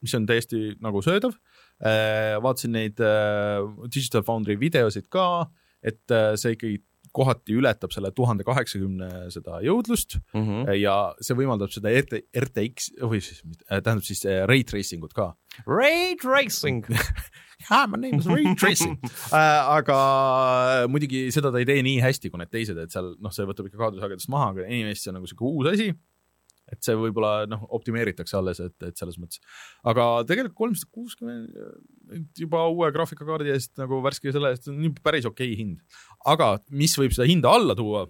mis on täiesti nagu söödav. vaatasin neid Digital Foundry videosid ka, et see ikkagi kohati ületab selle tuhande kaheksakümne seda jõudlust mm -hmm. ja see võimaldab seda RT, RTX või siis tähendab siis ray tracing ut ka.
Ray tracing
yeah, my name is ray tracing äh, aga muidugi seda ta ei tee nii hästi kui need teised, et seal noh, see võtab ikka kaadrisagedust maha, aga anyways see on nagu sihuke uus asi et see võib-olla noh, optimeeritakse alles, et, et selles mõttes. aga tegelikult kolmsada kuuskümmend juba uue graafikakaardi eest nagu värske selle eest on päris okei okay hind. Aga mis võib seda hinda alla tuua,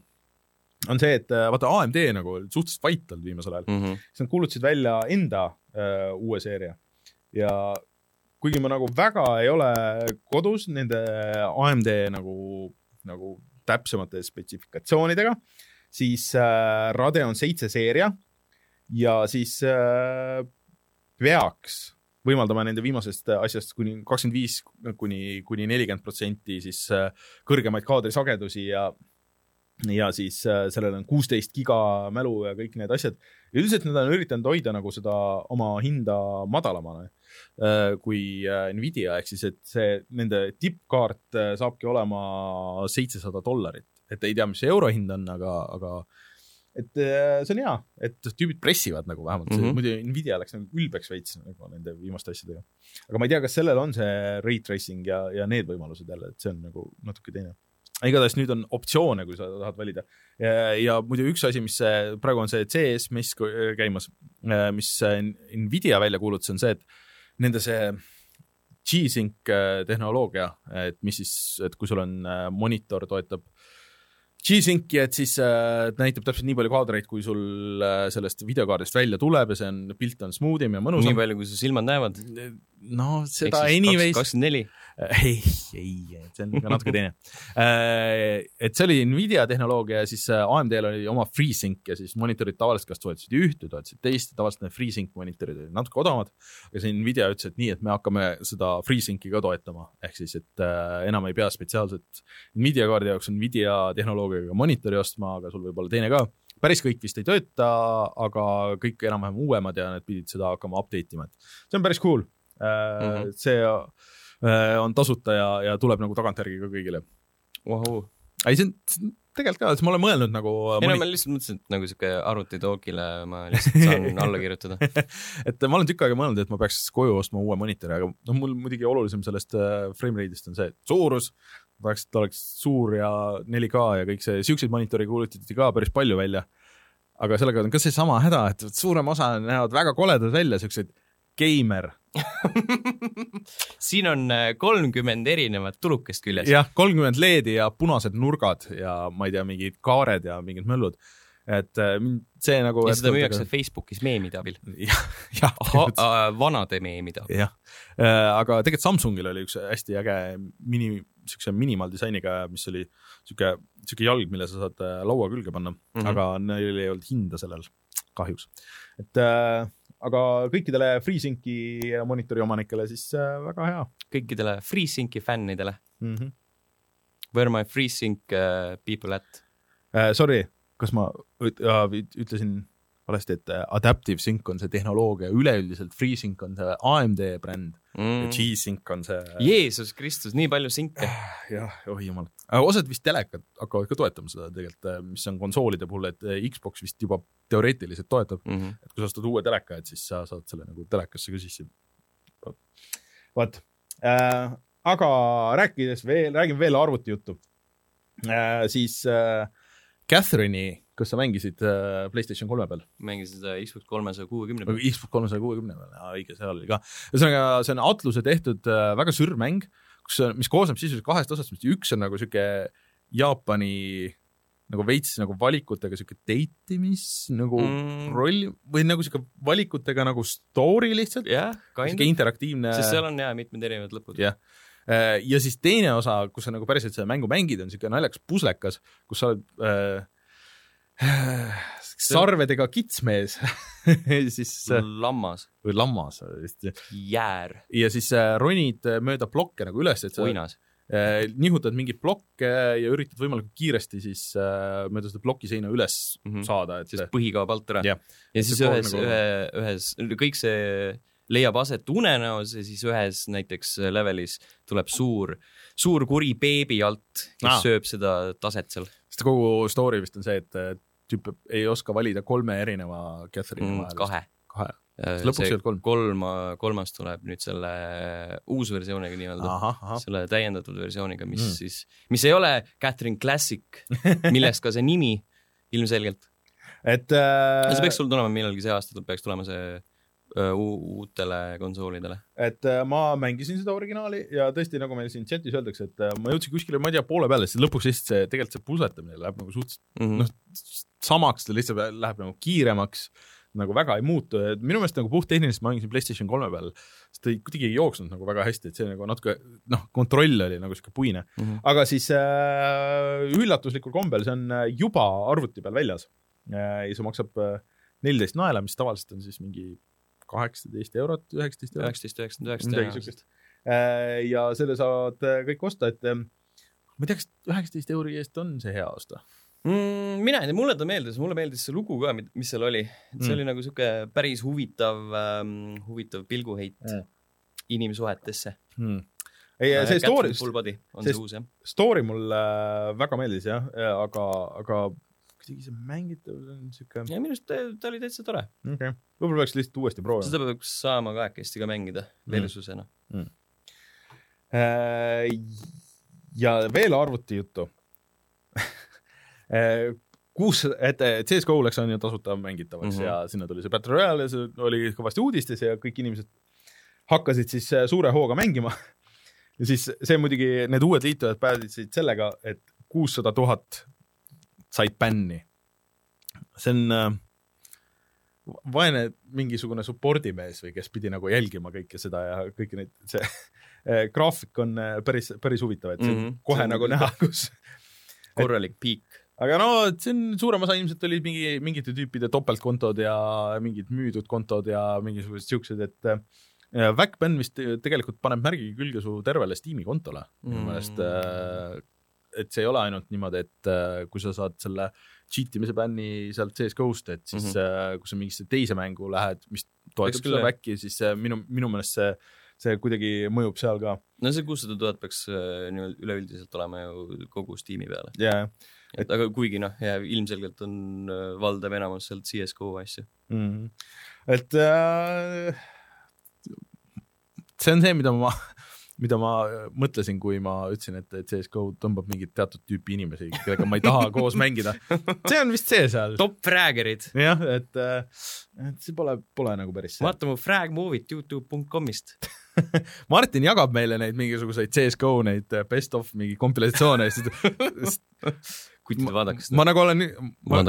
on see, et vaata AMD nagu suhteliselt vait olnud viimasel ajal mm, -hmm. siis nad kuulutasid välja enda uh, uue seeria ja kuigi ma nagu väga ei ole kodus nende AMD nagu, nagu täpsemate spetsifikatsioonidega, siis äh, Radeon seitse seeria ja siis äh, peaks võimaldama nende viimasest asjast kuni kakskümmend viis kuni, kuni nelikümmend protsenti siis äh, kõrgemaid kaadrisagedusi ja ja siis äh, sellel on kuusteist giga mälu ja kõik need asjad. ja üldiselt nad on üritanud hoida nagu seda oma hinda madalamana äh, kui äh, Nvidia, ehk siis, et see nende tippkaart äh, saabki olema seitsesada dollarit, et ei tea, mis see eurohind on, aga, aga et äh, see on hea, et tüübid pressivad nagu vähemalt mm, -hmm. muidu Nvidia läks nagu ülbeks veits nagu nende viimaste asjadega. aga ma ei tea, kas sellel on see ray tracing ja, ja need võimalused jälle, et see on nagu natuke teine. igatahes nüüd on optsioone, kui sa tahad valida. ja, muidu üks asi, mis praegu on see CS käimas, äh, mis Nvidia välja kuulutas, on see, et nende see G-Sync äh, tehnoloogia, et mis siis, et kui sul on monitor toetab G-Synci, et siis äh, näitab täpselt nii palju kaadreid, kui sul äh, sellest videokaardist välja tuleb ja see on, pilt on smooth im ja mõnusam.
nii palju, kui su silmad näevad.
no seda anyways.
kakskümmend neli
ei, ei, see on ikka natuke teine. Äh, et see oli Nvidia tehnoloogia ja siis äh, AMD-l oli oma FreeSync ja siis monitorid tavaliselt kas toetasid ühte, toetasid teist tavaliselt need FreeSync monitorid olid natuke odavamad. aga see Nvidia ütles, et nii, et me hakkame seda FreeSynci ka toetama, ehk siis, et äh, enam ei pea spetsiaalselt Nvidia kaardi jaoks Nvidia tehnoloogiaga monitori ostma, aga sul võib olla teine ka päris kõik vist ei tööta, aga kõik enam-vähem uuemad ja need pidid seda hakkama update ima, et see on päris cool mm. -hmm. see on tasuta ja, ja tuleb nagu tagantjärgi ka kõigile.
Wow..
ei, see on, tegelikult ka, ma olen mõelnud nagu
ei no ma lihtsalt mõtlesin, et nagu siuke arvutitoogile ma lihtsalt saan alla kirjutada.
Et ma olen tükk aega mõelnud, et ma peaks koju ostma uue monitori, aga noh, mul muidugi olulisem sellest äh, frame rate'ist on see suurus, tahaks, et ta oleks suur ja 4K ja kõik see, siukseid monitore kuulutati ka päris palju välja. aga sellega on ka seesama häda, et suurem osa näevad väga koledad välja, siuksed geimer
siin on äh, kolmkümmend erinevat tulukest küljes.
jah, kolmkümmend LED-i ja punased nurgad ja ma ei tea, mingid kaared ja mingid möllud. et äh, see nagu.
ja seda müüakse aga... Facebookis meemide abil.
jah, jah.
vanade meemide
abil. jah, äh, aga tegelikult Samsungil oli üks hästi äge mini, siukse minimaaldisainiga, mis oli siuke, siuke jalg, mille sa saad laua külge panna mm, -hmm. aga neil ei olnud hinda sellel kahjuks. et äh, aga kõikidele FreeSynci monitori omanikele siis äh, väga hea.
kõikidele FreeSynci fännidele mm. -hmm. Where my FreeSync uh, people at
uh,? Sorry, kas ma ütlesin valesti, et Adaptive Sync on see tehnoloogia, üleüldiselt FreeSync on see AMD bränd mm. ja G-Sync on see.
Jeesus Kristus, nii palju sinke.
jah, oh jumal. osad vist telekad hakkavad ka toetama seda tegelikult, äh, mis on konsoolide puhul, et äh, Xbox vist juba teoreetiliselt toetab mm, -hmm. et kui sa ostad uue teleka, et siis sa saad selle nagu telekasse ka sisse. vot äh,, aga rääkides veel, räägime veel arvutijuttu äh,, siis äh, Catherine'i kas sa mängisid äh, Playstation kolme peal?
mängisin seda Xbox kolmesaja kuuekümne peal.
Xbox kolmesaja kuuekümne peal, õige, seal oli ka. ühesõnaga, see on Atluse tehtud äh, väga sür mäng, kus, mis koosneb sisuliselt kahest osast, mis üks on nagu sihuke Jaapani nagu veits nagu valikutega sihuke date imis nagu mm. roll või nagu sihuke valikutega nagu story lihtsalt
yeah,.
sihuke interaktiivne.
sest seal on jaa mitmed erinevad lõpud.
jah yeah. ja siis teine osa, kus sa nagu päriselt seda mängu mängid, on siuke naljakas puslekas, kus sa oled äh, sarvedega kitsmees siis
äh, lammas
või lammas vist.
jäär.
ja siis äh, ronid äh, mööda plokke nagu üles, et
sa uinas.
nihutad mingeid plokke ja üritad võimalikult kiiresti siis mööda seda plokiseina üles mm -hmm. saada, et
sest põhi kaob alt ära. ja siis ühes nagu..., ühe, ühes, kõik see leiab aset unenäos ja siis ühes näiteks levelis tuleb suur, suur kuri beebi alt, kes
Aa.
sööb seda taset seal
sest kogu story vist on see, et äh, tüüp ei oska valida kolme erineva Catherine'i
mm,
vahel.
kahe.
kahe. lõpuks ei olnud kolm?
kolm, kolmas tuleb nüüd selle uusversiooniga nii-öelda, selle täiendatud versiooniga, mis
Mm.
siis, mis ei ole Catherine Classic, millest ka see nimi ilmselgelt.
et äh,
see peaks sul tulema millalgi see aasta, peaks tulema see uutele konsoolidele.
et äh, ma mängisin seda originaali ja tõesti, nagu meil siin chatis öeldakse, et äh, ma jõudsin kuskile, ma ei tea, poole peale, siis lõpuks lihtsalt see, tegelikult see pusletamine läheb nagu suhteliselt
Mhm.
noh, samaks, ta lihtsalt läheb nagu kiiremaks, nagu väga ei muutu, et minu meelest nagu puhttehniliselt ma mängisin Playstation kolme peal, sest ta ei, kuidagi ei jooksnud nagu väga hästi, et see nagu natuke noh, kontroll oli nagu sihuke puine,
Mhm.
aga siis äh, üllatuslikul kombel see on äh, juba arvuti peal väljas äh, ja see maksab neliteist äh, naela, mis tavaliselt on siis mingi kaheksateist eurot, üheksateist eurot.
üheksateist, üheksakümmend üheksa
midagi siukest. ja selle saavad äh, kõik osta, et ähm, ma ei tea, kas üheksateist euri eest on see hea osta?
mm,. mina ei tea, mulle ta meeldis, mulle meeldis see lugu ka, mis seal oli. see
Mm.
oli nagu sihuke päris huvitav ähm,, huvitav pilguheit
Mm.
inimsuhetesse.
Hmm. ei, see story, see-
see
story mulle äh, väga meeldis jah, aga, aga kuidagi see mängitavus on siuke,
ja minu arust ta, ta oli täitsa tore.
okei okay., võib-olla peaks lihtsalt uuesti proovima.
seda peaks saama kahekesti ka mängida
Mm.
versusena.
Äh, ja veel arvutijuttu. kus, et et CSGO läks on ju tasuta mängitavaks mm. -hmm. ja sinna tuli see Battle Royale ja see oli kõvasti uudistes ja kõik inimesed hakkasid siis äh, suure hooga mängima. ja siis see muidugi, need uued liitujad päädisid sellega, et kuussada tuhat said bänni. see on äh, vaene mingisugune support'i mees või kes pidi nagu jälgima kõike seda ja kõiki neid, see äh, graafik on äh, päris, päris huvitav, et mm. -hmm. kohe
See
nagu
küll
näha, kus
korralik piik.
aga no on suurem osa ilmselt olid mingi mingite tüüpide topeltkontod ja mingid müüdud kontod ja mingisugused siuksed, et äh, Backband vist tegelikult paneb märgi külge su tervele Steam'i kontole minu
Mm.
meelest äh, et see ei ole ainult niimoodi, et äh, kui sa saad selle cheat imise bänni sealt CSGO-st, et siis mm. -hmm. kui sa mingisse teise mängu lähed, mis toetab seda back'i, siis minu, minu meelest see, see kuidagi mõjub seal ka
no see kuussada tuhat peaks äh, nii-öelda üleüldiselt olema ju kogu Steam'i peale.
ja,
et aga kuigi noh, ja ilmselgelt on valdav enamus sealt CSGO asju.
mm. -hmm. et äh, see on see, mida ma, mida ma mõtlesin, kui ma ütlesin, et, et CSGO tõmbab mingit teatud tüüpi inimesi, kellega ma ei taha koos mängida. see on vist see seal.
top fraggerid.
jah, et, et see pole, pole nagu päris see.
vaata mu frag movie't Youtube.com'ist.
Martin jagab meile neid mingisuguseid CSGO neid best of mingi kompilatsioone ja siis
kuid vaadake seda.
ma nagu olen, ma,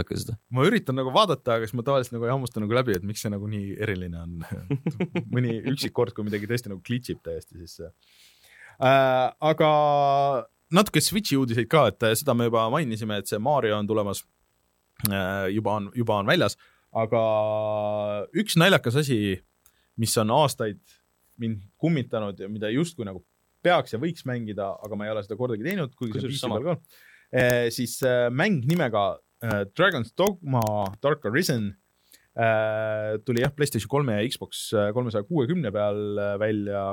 ma üritan nagu vaadata, aga siis ma tavaliselt nagu ei hammusta nagu läbi, et miks see nagu nii eriline on. mõni üksik kord, kui midagi tõesti nagu glitch ib täiesti, siis äh,. aga natuke Switch'i uudiseid ka, et seda me juba mainisime, et see Mario on tulemas äh,. juba on, juba on väljas, aga üks naljakas asi, mis on aastaid mind kummitanud ja mida justkui nagu peaks ja võiks mängida, aga ma ei ole seda kordagi teinud, kuigi see on PC peal ka. siis äh, mäng nimega äh, Dragon's Dogma Dark Arisen äh, tuli jah, PlayStation kolme ja Xbox kolmesaja kuuekümne peal äh, välja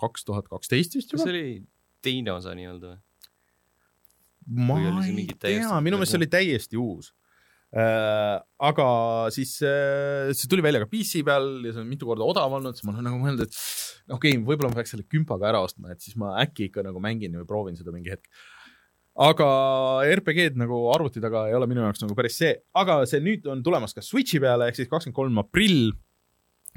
kaks tuhat kaksteist vist
kas
juba
see. oli teine osa nii-öelda või?
ma ei tea, minu meelest see oli täiesti uus. Aga siis äh, see tuli välja ka PC peal ja see on mitu korda odav olnud, siis ma olen nagu mõelnud, et okei okay,, võib-olla ma peaks selle kümpaga ära ostma, et siis ma äkki ikka nagu mängin või proovin seda mingi hetk. aga RPG-d nagu arvuti taga ei ole minu jaoks nagu päris see, aga see nüüd on tulemas ka Switch'i peale ehk siis kakskümmend kolm aprill.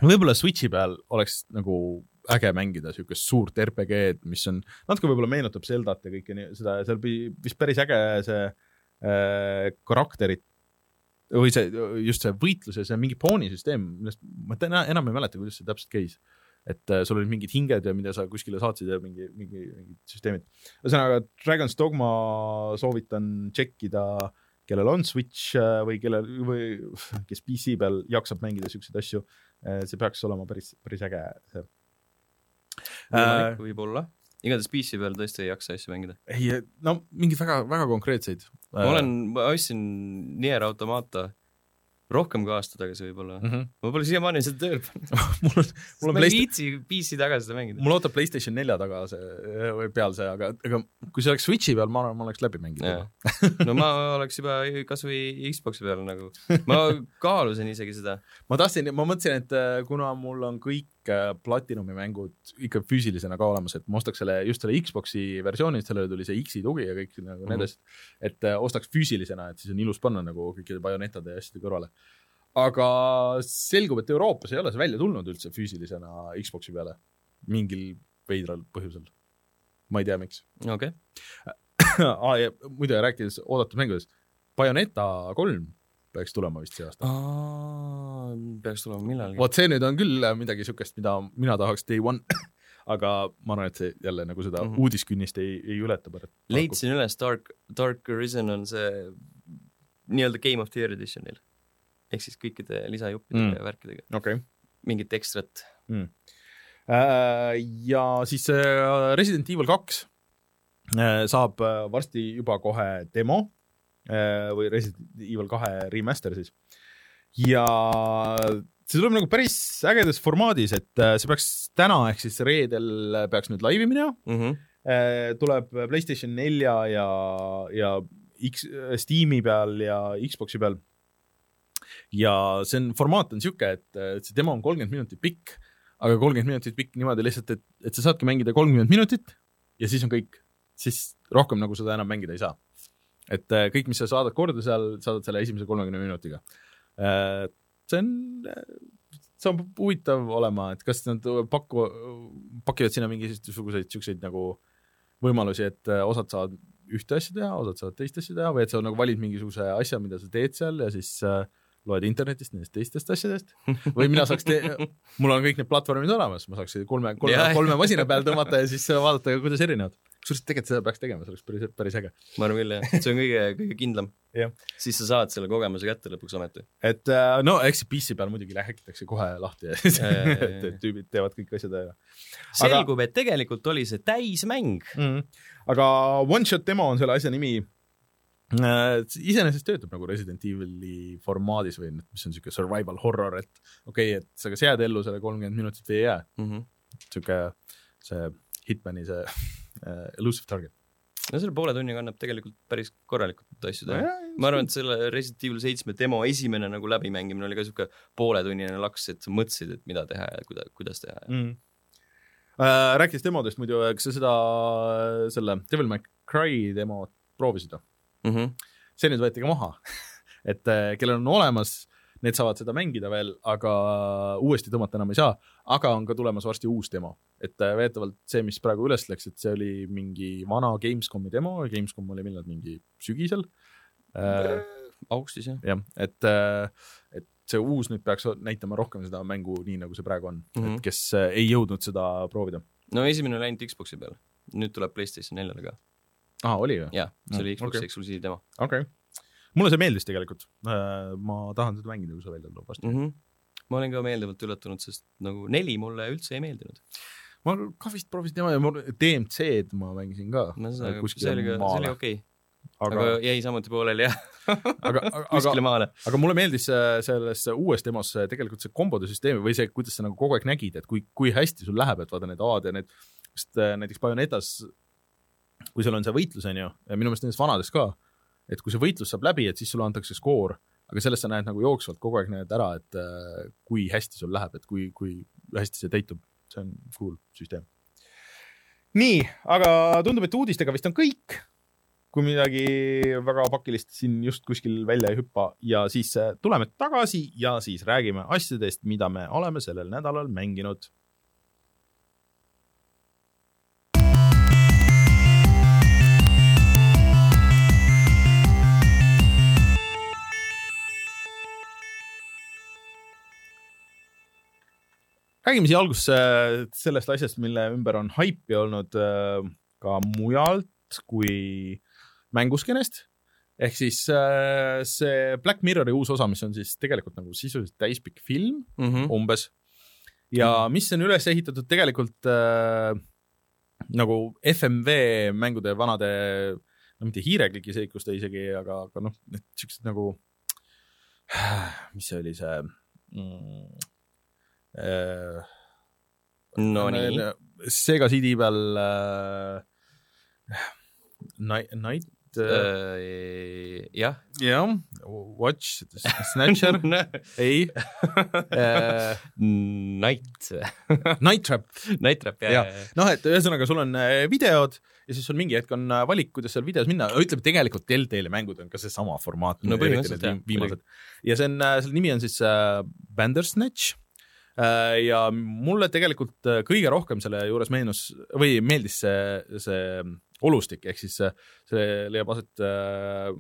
võib-olla Switch'i peal oleks nagu äge mängida siukest suurt RPG-d, mis on natuke võib-olla meenutab Zeldat ja kõike nii, seda, seal vist päris äge see äh, karakterid või see, just see võitlus ja see mingi poonisüsteem, millest ma täna enam ei mäleta, kuidas see täpselt käis. et äh, sul olid mingid hinged ja mida sa kuskile saatsid ja mingi, mingi, mingid süsteemid. ühesõnaga, Dragon's Dogma soovitan tšekkida, kellel on Switch äh, või kellel või kes PC peal jaksab mängida siukseid asju. see peaks olema päris, päris äge see.
võib-olla. Igatahes PC peal tõesti ei jaksa asju mängida.
ei, no mingeid väga, väga konkreetseid.
ma olen, ma ostsin Nier Automata rohkem kui aasta tagasi võib-olla
mm. -hmm.
ma pole siiamaani seda tööle pannud
mul on, mul on
ma ei viitsi PC taga seda mängida.
mul ootab PlayStation nelja taga see või peal see, aga, aga kui see oleks Switchi peal, ma arvan, ma oleks läbi mänginud juba.
no ma oleks juba kasvõi Xbox'i peal nagu, ma kaalusin isegi seda.
ma tahtsin, ma mõtlesin, et äh, kuna mul on kõik äh, Platinumi mängud ikka füüsilisena ka olemas, et ma ostaks selle, just selle Xbox'i versiooni, sellele tuli see X-i tugi ja kõik nagu need
Mhm.
asjad, et äh, ostaks füüsilisena, et siis on ilus panna nagu kõikide bajonetade ja asjade kõrvale. aga selgub, et Euroopas ei ole see välja tulnud üldse füüsilisena Xbox'i peale mingil veidral põhjusel. ma ei tea, miks
okei okay.,
ah,. ja muide, rääkides oodatud mängudest, Bayoneta kolm peaks tulema vist see aasta.
peaks tulema millalgi.
vot see nüüd on küll midagi niisugust, mida mina tahaks day one, aga ma arvan, et see jälle nagu seda mm. -hmm. uudiskünnist ei, ei ületa
leidsin üles, Dark, Dark Arisen on see nii-öelda Game of the Year edition'il. ehk siis kõikide lisajuppide
Mm.
mm. ja värkidega,
okay..
mingit ekstrat.
Äh, ja siis äh, Resident Evil kaks äh, saab äh, varsti juba kohe demo äh, või Resident Evil kahe remaster siis. ja see tuleb nagu päris ägedas formaadis, et äh, see peaks täna ehk siis reedel peaks nüüd laivi minema
Mm -hmm.
Äh, tuleb Playstation nelja ja, ja X, Steam'i peal ja Xbox'i peal. ja see on, formaat on sihuke, et, et see demo on kolmkümmend minutit pikk, aga kolmkümmend minutit pikk niimoodi lihtsalt, et, et sa saadki mängida kolmkümmend minutit ja siis on kõik, siis rohkem nagu seda enam mängida ei saa. Et äh, kõik, mis sa saadad korda seal, saadad selle esimese kolmekümne minutiga. see on, saab huvitav olema, et kas nad paku-, pakivad sinna mingisuguseid siukseid nagu võimalusi, et äh, osad saavad ühte asja teha, osad saavad teist asja teha või et sa nagu valid mingisuguse asja, mida sa teed seal ja siis äh, loed internetist nendest teistest asjadest või mina saaks mul on kõik need platvormid olemas, ma saaks kolme, kolme kolme masina peal tõmmata ja siis vaadata, kuidas erinevad. kusjuures tegelikult seda peaks tegema, see oleks päris, päris äge.
ma arvan küll jah, see on kõige, kõige kindlam siis sa saad selle kogemuse kätte lõpuks ometi.
et äh, no eks PC peal muidugi häkitakse kohe lahti ja siis tüübid teevad kõik asjad ära
selgub, et tegelikult oli see täismäng.
mm. -hmm. aga One Shot demo on selle asja nimi. Iseenesest töötab nagu Resident Evil'i formaadis või noh, mis on siuke survival horror, et okei okay,, et sa kas jääd ellu selle kolmkümmend minutit või ei jää, siuke see Hitmani see äh, elusive target.
no selle poole tunniga annab tegelikult päris korralikult asju teha. ma arvan, et selle Resident Evil seitsme demo esimene nagu läbimängimine oli ka siuke pooletunnine laks, et sa mõtlesid, et mida teha ja kuida-, kuidas teha ja
mm.. Äh, rääkides demodest muidu, kas sa seda, selle Devil May Cry demot proovisid või?
mm. -hmm.
see nüüd võeti ka maha. et äh, kellel on olemas, need saavad seda mängida veel, aga uuesti tõmmata enam ei saa. aga on ka tulemas varsti uus demo, et äh, veetavalt see, mis praegu üles läks, et see oli mingi vana Gamescomi demo, Gamescom oli millal mingi sügisel äh,.
augustis jah
jah, et, et see uus nüüd peaks näitama rohkem seda mängu nii, nagu see praegu on mm. -hmm. et kes äh, ei jõudnud seda proovida.
no esimene oli ainult Xbox'i peal, nüüd tuleb Playstation neljale ka.
aa, oli või?
jah, see oli
Mm,
Xbox'i
okei.
eksklusiiv demo
okei okay.. mulle see meeldis tegelikult, ma tahan seda mängida, kui see välja tuleb varsti
mm. -hmm. ma olin ka meeldivalt üllatunud, sest nagu neli mulle üldse ei meeldinud.
ma ka vist proovisin tema ja mul DMC-d ma mängisin ka.
seda, see oli ka, see oli okei okay.,
aga
aga, jäi samuti pooleli jah,
aga, aga,
kuskile maale.
aga mulle meeldis äh, selles uues demos tegelikult see kombode süsteem või see, kuidas sa nagu kogu aeg nägid, et kui, kui hästi sul läheb, et vaata need A-d ja need, sest äh, näiteks Bayonetas, kui sul on see võitlus, on ju, ja minu meelest nendes vanades ka, et kui see võitlus saab läbi, et siis sulle antakse skoor, aga sellest sa näed nagu jooksvalt kogu aeg näed ära, et äh, kui hästi sul läheb, et kui, kui hästi see täitub, see on cool süsteem. nii, aga tundub, et uudistega vist on kõik kui midagi väga pakilist siin just kuskil välja ei hüppa ja siis äh, tuleme tagasi ja siis räägime asjadest, mida me oleme sellel nädalal mänginud. Räägime siia alguses äh, sellest asjast, mille ümber on haipi olnud äh, ka mujalt kui mänguskenest. ehk siis äh, see Black Mirrori uus osa, mis on siis tegelikult nagu sisuliselt täispikk film
Mm -hmm.
umbes ja mis on üles ehitatud tegelikult äh, nagu FMV mängude vanade, no mitte hiirekliki seikuste isegi, aga, aga noh, need siuksed nagu mis see oli see mm,
Nonii,
Sega CD peal äh, Night, Night äh,
jah.
jah, Watch, Snatcher, ei. Äh,,
Night,
Night Trap,
Night Trap,
Jah.
jah, jah.
noh, et ühesõnaga sul on äh, videod ja siis sul mingi hetk on äh, valik, kuidas seal videos minna, ütleme tegelikult Telltale'i mängud on ka seesama formaat.
No põhimõtteliselt jah,
viimased. ja see on, selle nimi on siis äh, Bandersnatch. äh, ja mulle tegelikult äh, kõige rohkem selle juures meenus või meeldis see, see olustik, ehk siis äh, see leiab aset äh,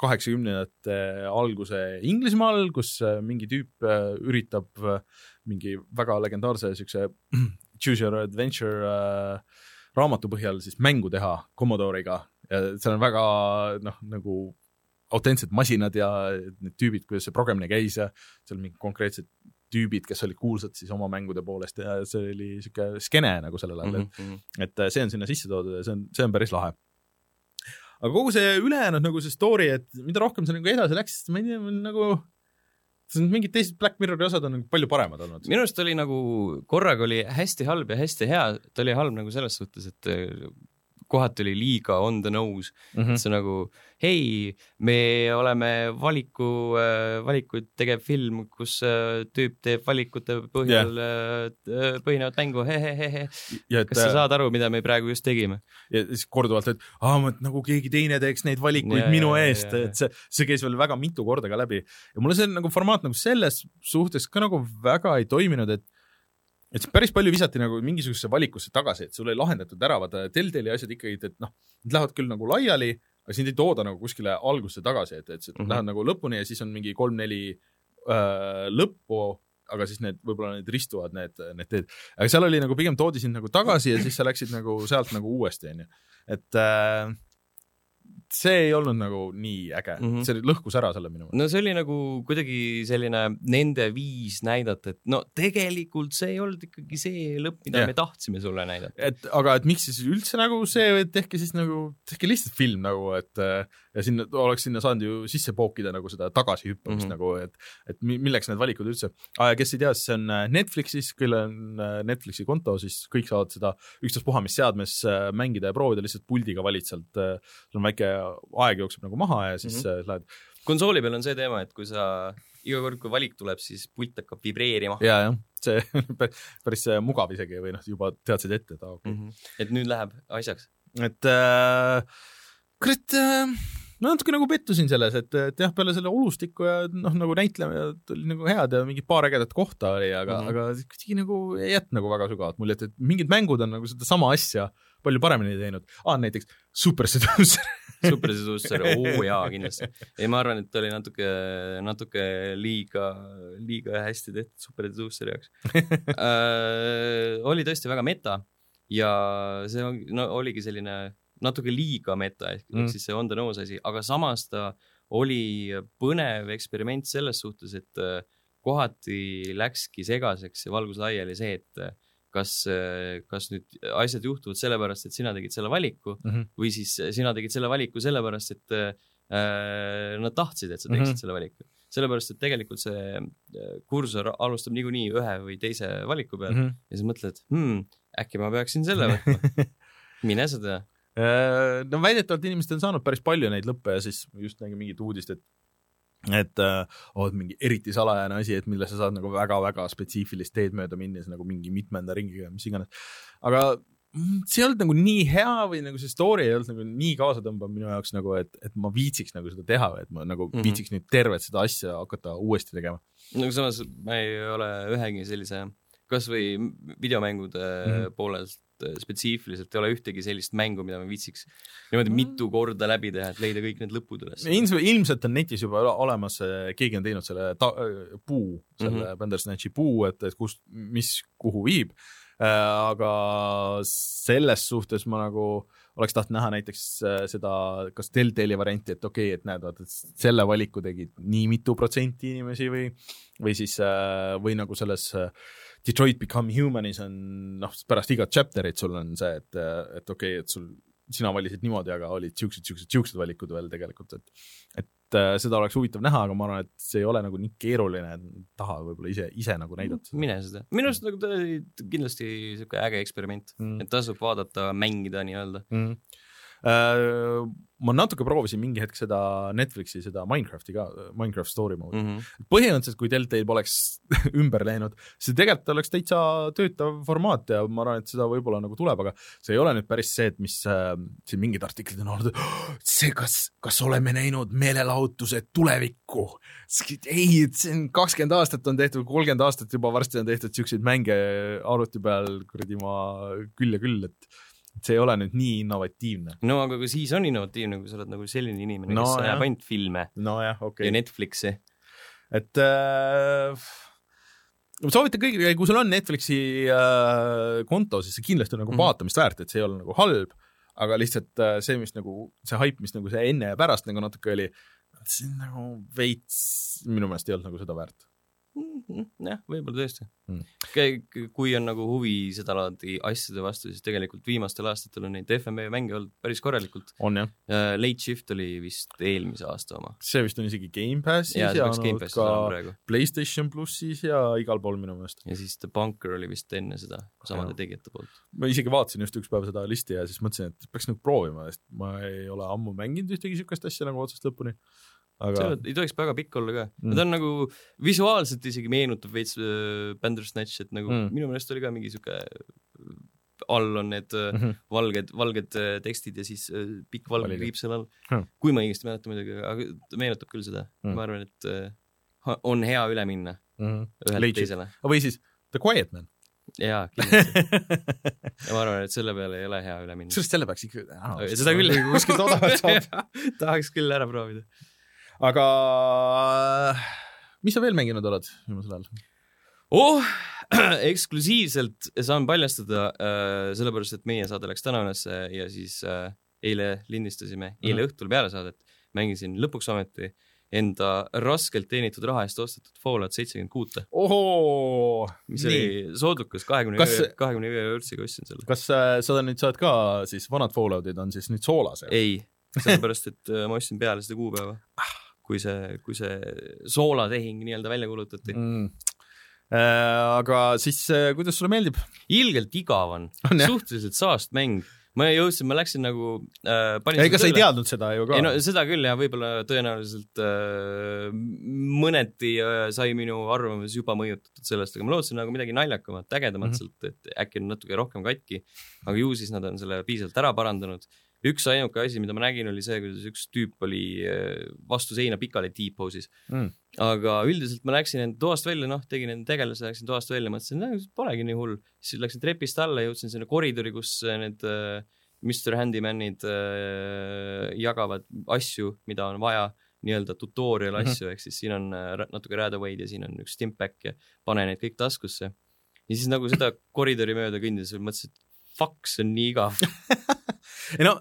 kaheksakümnendate alguse Inglismaal, kus äh, mingi tüüp äh, üritab äh, mingi väga legendaarse siukse Choose Your Adventure äh, raamatu põhjal siis mängu teha Commodore'iga ja seal on väga noh, nagu autentsed masinad ja need tüübid, kuidas see progemine käis ja seal mingid konkreetsed tüübid, kes olid kuulsad siis oma mängude poolest ja see oli sihuke skeene nagu sellel ajal mm,
Mhm,
-hmm. et see on sinna sisse toodud ja see on, see on päris lahe. aga kogu see ülejäänud nagu see story, et mida rohkem see nagu edasi läks, ma ei tea, nagu mingid teised Black Mirrori osad on nagu palju paremad olnud.
minu arust oli nagu, korraga oli hästi halb ja hästi hea, ta oli halb nagu selles suhtes, et äh, kohati oli liiga on the nose
Mm -hmm.
see nagu hei, me oleme valiku, valikuid tegev film, kus äh, tüüp teeb valikute põhjal yeah. põhinevat mängu, hehehehe.
ja et
kas sa saad aru, mida me praegu just tegime?
ja siis korduvalt, et aa, et nagu keegi teine teeks neid valikuid
ja,
minu eest,
ja, ja.
et see, see käis veel väga mitu korda ka läbi ja mulle see nagu formaat nagu selles suhtes ka nagu väga ei toiminud, et et päris palju visati nagu mingisugusesse valikusse tagasi, et sul ei lahendatud ära, vaata Deltali asjad ikkagi, et noh, need lähevad küll nagu laiali, aga sind ei tooda nagu kuskile algusse tagasi, et, et sa mm. -hmm. lähed nagu lõpuni ja siis on mingi kolm-neli äh, lõppu, aga siis need, võib-olla need ristuvad, need, need teed. aga seal oli nagu pigem toodi sind nagu tagasi ja siis sa läksid nagu sealt nagu uuesti, onju. et äh, see ei olnud nagu nii äge mm. -hmm. see lõhkus ära selle minu meelest.
no see oli nagu kuidagi selline nende viis näidata, et no tegelikult see ei olnud ikkagi see lõpp, mida yeah. me tahtsime sulle näidata.
et aga, et miks siis üldse nagu see, et tehke siis nagu, tehke lihtsalt film nagu, et ja sinna oleks sinna saanud ju sisse pookida nagu seda tagasihüppamist mm. -hmm. nagu, et, et mi- milleks need valikud üldse ah,. kes ei tea, siis see on äh, Netflixis, kellel on äh, Netflixi konto, siis kõik saavad seda ükstaspuha mis seadmes äh, mängida ja proovida, lihtsalt puldiga valid sealt sul on väike aeg jookseb nagu maha ja siis mm. -hmm. lähed
konsooli peal on see teema, et kui sa iga kord, kui valik tuleb, siis pult hakkab vibreerima.
ja, jah, see päris, äh, mugav isegi või noh, juba teadsid ette, et aa okei okay..
et nüüd läheb asjaks.
et äh, kurat äh,, ma natuke nagu pettusin selles, et, et jah, peale selle olustiku ja noh, nagu näitlejad olid nagu head ja mingi paar ägedat kohta oli, aga mm. -hmm. aga kuidagi nagu ei jätnud nagu väga sügavat muljet, et mingid mängud on nagu sedasama asja palju paremini teinud ah,. näiteks Super Seducer
Super Seducer, oo jaa, kindlasti. ei, ma arvan, et oli natuke, natuke liiga, liiga hästi tehtud Super Seduceri jaoks äh,. oli tõesti väga meta ja see on, no, oligi selline natuke liiga meta ehk
Mm.
siis see on the nose asi, aga samas ta oli põnev eksperiment selles suhtes, et äh, kohati läkski segaseks ja valgus laiali see, et äh, kas, kas nüüd asjad juhtuvad sellepärast, et sina tegid selle valiku
mm. -hmm.
või siis sina tegid selle valiku sellepärast, et äh, nad tahtsid, et sa teeksid mm. -hmm. selle valiku. sellepärast, et tegelikult see äh, kursor alustab niikuinii ühe või teise valiku peal mm. -hmm. ja siis mõtled hmm,, äkki ma peaksin selle võtma. mine sa tea.
Äh, no väidetavalt inimesed on saanud päris palju neid lõppe ja siis just nägin mingit uudist, et et oh, mingi eriti salajane asi, et mille sa saad nagu väga-väga spetsiifilist teed mööda minna, siis nagu mingi mitmenda ringiga, mis iganes. aga see ei olnud nagu nii hea või nagu see story ei olnud nagu nii kaasatõmbav minu jaoks nagu, et, et ma viitsiks nagu seda teha, et ma nagu mm. -hmm. viitsiks nüüd tervet seda asja hakata uuesti tegema.
no samas ma ei ole ühegi sellise, kasvõi videomängude mm. -hmm. poolelt äh, spetsiifiliselt ei ole ühtegi sellist mängu, mida ma viitsiks niimoodi mitu korda läbi teha, et leida kõik need lõpud üles.
ilmselt, on netis juba ole- olemas, keegi on teinud selle ta, puu, selle mm. -hmm. Bandersnatchi puu, et, et kust, mis, kuhu viib. aga selles suhtes ma nagu oleks tahtnud näha näiteks äh, seda, kas Deltali varianti, et okei okay,, et näed, vaata, selle valiku tegid nii mitu protsenti inimesi või, või siis, või nagu selles äh, Detroit Become Humanis on noh, pärast igat chapter'it sul on see, et, et okei okay,, et sul sina valisid niimoodi, aga olid siuksed, siuksed, siuksed valikud veel tegelikult, et et äh, seda oleks huvitav näha, aga ma arvan, et see ei ole nagu nii keeruline, tahavad võib-olla ise, ise nagu näidata.
mine seda, minu arust nagu ta oli kindlasti siuke äge eksperiment
mm.,
et tasub vaadata, mängida nii-öelda.
mm.. Uh, ma natuke proovisin mingi hetk seda Netflixi seda Minecrafti ka, Minecraft story mode'i mm..
Mm -hmm.
põhimõtteliselt, kui Deltail poleks ümber läinud, see tegelikult oleks täitsa töötav formaat ja ma arvan, et seda võib-olla nagu tuleb, aga see ei ole nüüd päris see, et mis äh, siin mingid artiklid on olnud, "Oh, see, kas, kas oleme näinud meelelahutuse tulevikku? ei, et on kakskümmend aastat on tehtud, kolmkümmend aastat juba varsti on tehtud siukseid mänge arvuti peal kuradi ma küll ja küll, et et see ei ole nüüd nii innovatiivne.
no aga ka siis on innovatiivne, kui sa oled nagu selline inimene
No
no,, kes
jah.
näeb ainult filme
nojah, okei
okay. ja. Netflixi.
et äh, ma soovitan kõigile, kui sul on Netflixi äh, konto, siis see kindlasti on nagu mm. -hmm. vaatamist väärt, et see ei ole nagu halb, aga lihtsalt äh, see, mis nagu, see haip, mis nagu see enne ja pärast nagu natuke oli, see on nagu veits, minu meelest ei olnud nagu seda väärt.
jah, võib-olla tõesti
Mm.
kui on nagu huvi sedalaadi asjade vastu, siis tegelikult viimastel aastatel on neid FMV mänge olnud päris korralikult.
on jah,
Late Shift oli vist eelmise aasta oma.
see vist on isegi Gamepassis ja, ja
Gamepassis
ka
praegu.
Playstation plussis ja igal pool minu meelest.
ja siis The Bunker oli vist enne seda, samade tegijate poolt.
ma isegi vaatasin just üks päev seda listi ja siis mõtlesin, et peaks nagu proovima, sest ma ei ole ammu mänginud ühtegi siukest asja nagu otsast lõpuni. Aga
ei tohiks väga pikk olla ka
Mm.
mm., ta on nagu visuaalselt isegi meenutab veits äh, Bandersnatch, et nagu
Mm.
mm. minu meelest oli ka mingi siuke all on need äh,
Mhm.
valged, valged äh, tekstid ja siis äh, pikk valge kriips seal all
Hmm..
kui ma õigesti mäletan muidugi, aga ta meenutab küll seda
Hmm.
mm.. ma arvan, et äh, on hea üle minna
Mhm.
ühelt
Legit.
teisele.
või siis The Quiet Man.
jaa, kindlasti. ja ma arvan, et selle peale ei ole hea üle minna.
kusjuures selle peaks ikka ah,
seda küll.
kuskilt odavalt saab.
tahaks küll ära proovida.
Aga mis sa veel mänginud oled viimasel ajal?
oh, eksklusiivselt saan paljastada äh,, sellepärast et meie saade läks täna ülesse ja siis äh, eile lindistasime, eile
Mhm.
õhtul peale saadet mängisin lõpuks ometi enda raskelt teenitud raha eest ostetud Fallout seitsekümmend kuute, mis
nii,
oli soodukas kahekümne
Kas-
kahekümne ühe eurtsiga ostsin selle.
kas äh, sa nüüd saad ka siis vanad Falloutid on siis nüüd soolas?
ei, sellepärast et äh, ma ostsin peale seda kuupäeva, kui see, kui see soolatehing nii-öelda välja kuulutati.
mm.. Äh, aga siis äh, kuidas sulle meeldib?
ilgelt igav on,
On
suhteliselt saast mäng. ma jõudsin, ma läksin nagu äh,
ega
selle
sa ei teadnud seda ju ka
ei no seda küll jah, võib-olla tõenäoliselt äh, mõneti äh, sai minu arvamus juba mõjutatud sellest, aga ma lootsin nagu midagi naljakamat, ägedamat mm -hmm. sealt, et äkki on natuke rohkem katki. aga ju siis nad on selle piisavalt ära parandanud. Üks ainuke asi, mida ma nägin, oli see, kuidas üks tüüp oli äh, vastu seina pikali T-pose'is.
mm..
aga üldiselt ma läksin enda toast välja, noh, tegin enda tegelase, läksin toast välja, mõtlesin, polegi nii hull. siis läksin trepist alla, jõudsin sinna koridori, kus äh, need äh, Mr Handymanid äh, jagavad asju, mida on vaja, nii-öelda tutorial
Mhm.
asju mm, -hmm. ehk siis siin on äh, natuke Radaway'd ja siin on üks Stimpack ja pane need kõik taskusse. ja siis nagu seda koridori mööda kõndides mõtlesin, et fuck, see on nii igav.
ei no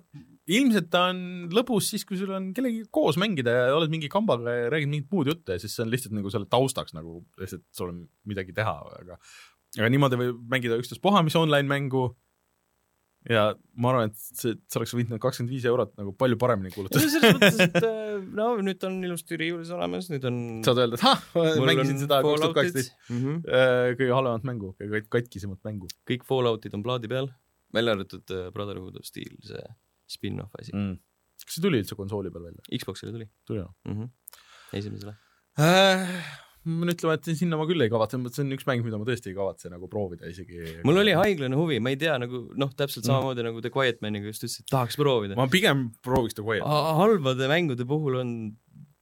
ilmselt ta on lõbus siis, kui sul on kellegagi koos mängida ja oled mingi kambaga ja räägid mingit muud juttu ja siis see on lihtsalt nagu selle taustaks nagu lihtsalt sul on midagi teha, aga aga niimoodi võib mängida ükstaspuha mis online mängu. Ja ma arvan, et see, see oleks võinud need kakskümmend viis eurot nagu palju paremini kulutada.
selles mõttes, et äh, no nüüd on ilusti riiulis olemas, nüüd on
saad öelda, et ah, mängisin seda kaks tuhat kaksteist kõige halvemat mängu, kõige katkisemat mängu.
Kõik Falloutid on plaadi peal, välja arvatud äh, Brotherhood of Steel, see spin-off asi mm..
mm.. kas see tuli üldse konsooli peal välja?
Xboxile tuli
tuli jah
mm. -hmm. esimesele.
äh,? ma pean ütlema, et sinna ma küll ei kavatse, see on üks mäng, mida ma tõesti ei kavatse nagu proovida isegi.
mul oli haiglane huvi, ma ei tea nagu noh, täpselt
Mm.
samamoodi nagu The Quiet Maniga just ütlesin, et tahaks proovida.
ma pigem prooviks The Quiet.
halbade mängude puhul on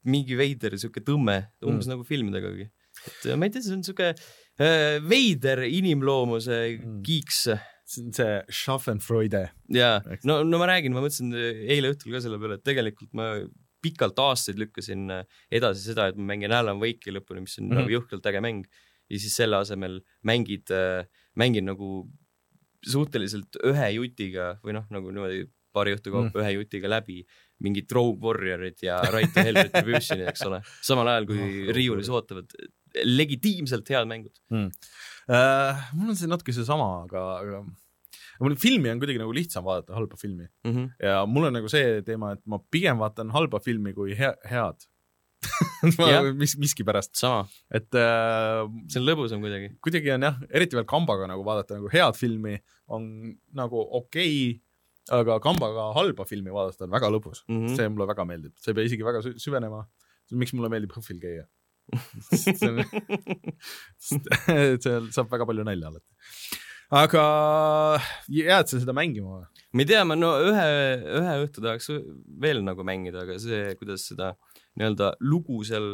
mingi veider sihuke tõmme, umbes
Mm.
mm. nagu filmidegagi. et äh, ma ei tea, see on sihuke äh, veider inimloomuse
Mm.
mm. kiiks
see on see Schaffenfreude.
jaa no, no ma räägin, ma mõtlesin äh, eile õhtul ka selle peale, et tegelikult ma pikalt aastaid lükkasin äh, edasi seda, et ma mängin Alan Wake'i lõpuni, mis on mm
Mhm.
-hmm. nagu jõhkralt äge mäng. ja siis selle asemel mängid, mängin nagu suhteliselt ühe jutiga või noh, nagu niimoodi paari õhtu kaupa mm. ühe jutiga läbi mingid Rogue Warriorid ja Right to Hell Retributionid, eks ole. samal ajal kui
Rogue
riiulis ootavad legitiimselt head mängud.
Uh, mul on see natuke seesama, aga, aga mul filmi on kuidagi nagu lihtsam vaadata halba filmi
mm. -hmm.
ja mul on nagu see teema, et ma pigem vaatan halba filmi kui hea, head mis, miskipärast.
sama.
et äh,
see on lõbusam kuidagi.
kuidagi on jah, eriti veel kambaga nagu vaadata nagu head filmi on nagu okei okay,, aga kambaga halba filmi vaadata on väga lõbus mm. -hmm. see mulle väga meeldib, sa ei pea isegi väga süvenema. miks mulle meeldib HÖFFil käia seal saab väga palju nalja alati. aga jääd sa seda mängima või?
ma ei tea, ma no ühe, ühe õhtu tahaks veel nagu mängida, aga see, kuidas seda nii-öelda lugu seal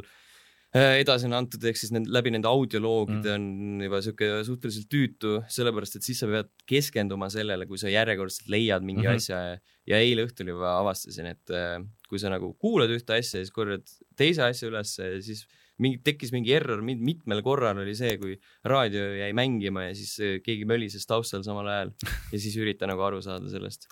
äh, edasi on antud, ehk siis need, läbi nende audioloogide mm. on juba sihuke suhteliselt tüütu, sellepärast et siis sa pead keskenduma sellele, kui sa järjekordselt leiad mingi mm -hmm. asja ja, ja eile õhtul juba avastasin, et äh, kui sa nagu kuulad ühte asja ja siis korjad teise asja ülesse ja siis mingi, tekkis mingi error, mitmel korral oli see, kui raadio jäi mängima ja siis äh, keegi mölises taustal samal ajal ja siis ürita nagu aru saada sellest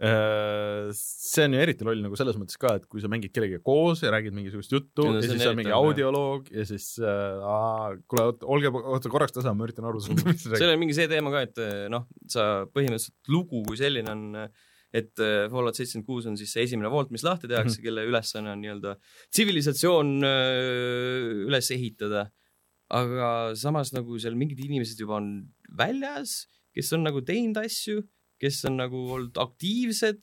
äh, see on ju eriti loll nagu selles mõttes ka, et kui sa mängid kellegagi koos ja räägid mingisugust juttu ja, ja siis on mingi audioloog ja siis äh, kuule, olge, oota korraks tasa, ma üritan aru saada,
mis sa räägid. seal on mingi see teema ka, et äh, noh, sa põhimõtteliselt lugu kui selline on äh, et äh, Fallout seitsekümmend kuus on siis see esimene vault, mis lahti tehakse mm, -hmm. kelle ülesanne on nii-öelda tsivilisatsioon äh, üles ehitada. aga samas nagu seal mingid inimesed juba on väljas, kes on nagu teinud asju, kes on nagu olnud aktiivsed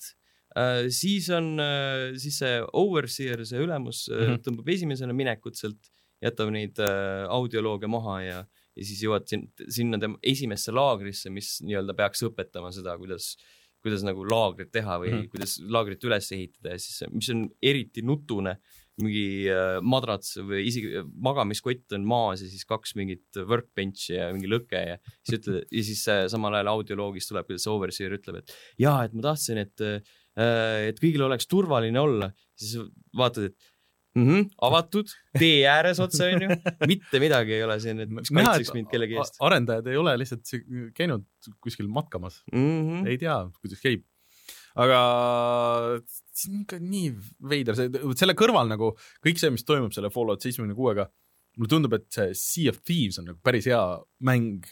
äh,, siis on äh,, siis see overseer, see ülemus mm -hmm. tõmbab esimesena minekut sealt, jätab neid äh, audioloogia maha ja ja siis jõuad sin-, sinna tema esimesse laagrisse, mis nii-öelda peaks õpetama seda, kuidas kuidas nagu laagrit teha või mm -hmm. kuidas laagrit üles ehitada ja siis, mis on eriti nutune, mingi äh, madrats või isegi magamiskott on maas ja siis kaks mingit workbench'i ja mingi lõke ja siis ütled ja siis äh, samal ajal audioloogis tuleb, kuidas overseer ütleb, et jaa, et ma tahtsin, et äh, et kõigil oleks turvaline olla, siis vaatad, et mm. -hmm, avatud, tee ääres otse onju, mitte midagi ei ole siin, et mis kaitseks mind kellegi eest.
arendajad ei ole lihtsalt käinud kuskil matkamas mm, -hmm. ei tea, kuidas käib. aga see on ikka nii veider, see, selle kõrval nagu kõik see, mis toimub selle Fallout seitsmekümne kuuega, mulle tundub, et see Sea of Thieves on nagu päris hea mäng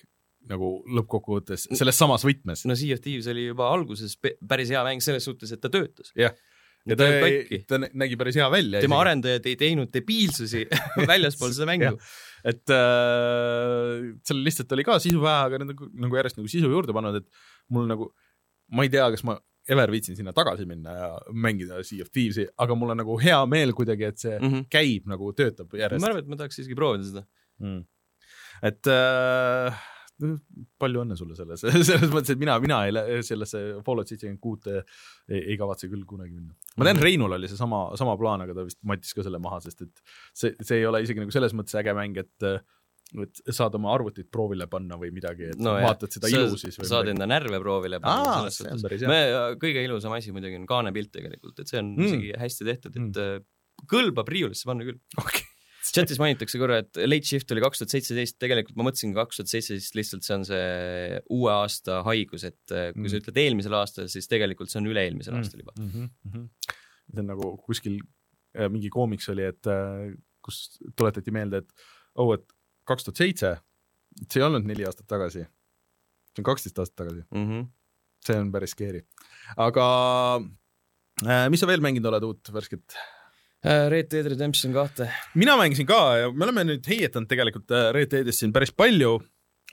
nagu lõppkokkuvõttes selles samas võtmes.
no Sea of Thieves oli juba alguses päris hea mäng selles suhtes, et ta töötas.
jah yeah ja ta, ta nägi päris hea välja.
tema isegi. arendajad ei teinud debiilsusi väljaspool seda mängu.
et äh, seal lihtsalt oli ka sisu vähe, aga nad nagu, nagu järjest nagu sisu juurde pannud, et mul nagu, ma ei tea, kas ma ever viitsin sinna tagasi minna ja mängida Sea of Thieves'i, aga mul on nagu hea meel kuidagi, et see mm -hmm. käib nagu, töötab järjest.
ma arvan, et ma tahaks siiski proovida seda mm..
et äh, palju õnne sulle selles, selles mõttes, et mina, mina ei, sellesse Fallout seitsekümmend kuut ei, ei kavatse küll kunagi minna. ma tean. Reinul oli seesama, sama plaan, aga ta vist mattis ka selle maha, sest et see, see ei ole isegi nagu selles mõttes äge mäng, et et saad oma arvutit proovile panna või midagi, et no, vaatad jah. seda ilu siis
saad enda närve proovile
panna. Me,
kõige ilusam asi muidugi on kaanepilt tegelikult, et see on mm. isegi hästi tehtud, et mm. kõlbab riiulisse panna küll
okay
chatis mainitakse korra, et late shift oli kaks tuhat seitseteist, tegelikult ma mõtlesin kaks tuhat seitseteist lihtsalt see on see uue aasta haigus, et äh, kui mm. sa ütled eelmisel aastal, siis tegelikult see on üle-eelmisel mm. aastal juba mm.
-hmm. Mm -hmm. see on nagu kuskil äh, mingi koomiks oli, et äh, kus tuletati meelde, et oh, et kaks tuhat seitse, see ei olnud neli aastat tagasi, see on kaksteist aastat tagasi
mm. -hmm.
see on päris scary. aga mis sa veel mänginud oled uut värsket?
Äh, Red Dead Redemption kahte.
mina mängisin ka ja me oleme nüüd heietanud tegelikult äh, Red Deadist siin päris palju,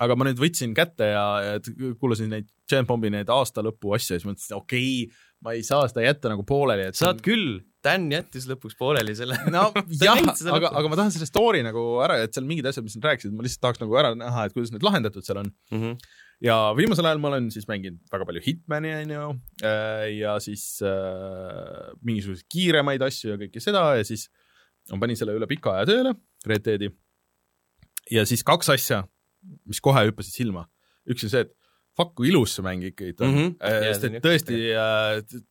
aga ma nüüd võtsin kätte ja, ja kuulasin neid Giant Bombi neid aasta lõpu asju ja siis mõtlesin, okei okay,, ma ei saa seda jätta nagu pooleli, et
saad on... küll, Dan jättis lõpuks pooleli selle
no jah, aga, aga ma tahan selle story nagu ära, et seal mingid asjad, mis nad rääkisid, ma lihtsalt tahaks nagu ära näha, et kuidas need lahendatud seal on
mm. -hmm
ja viimasel ajal ma olen siis mänginud väga palju Hitmani, on ju, äh, ja siis äh, mingisuguseid kiiremaid asju ja kõike seda ja siis ma panin selle üle pika aja tööle, Red Deadi. ja siis kaks asja, mis kohe hüppasid silma. üks on see, et fuck, kui ilus see mäng ikkagi on mm. -hmm. sest et tõesti äh,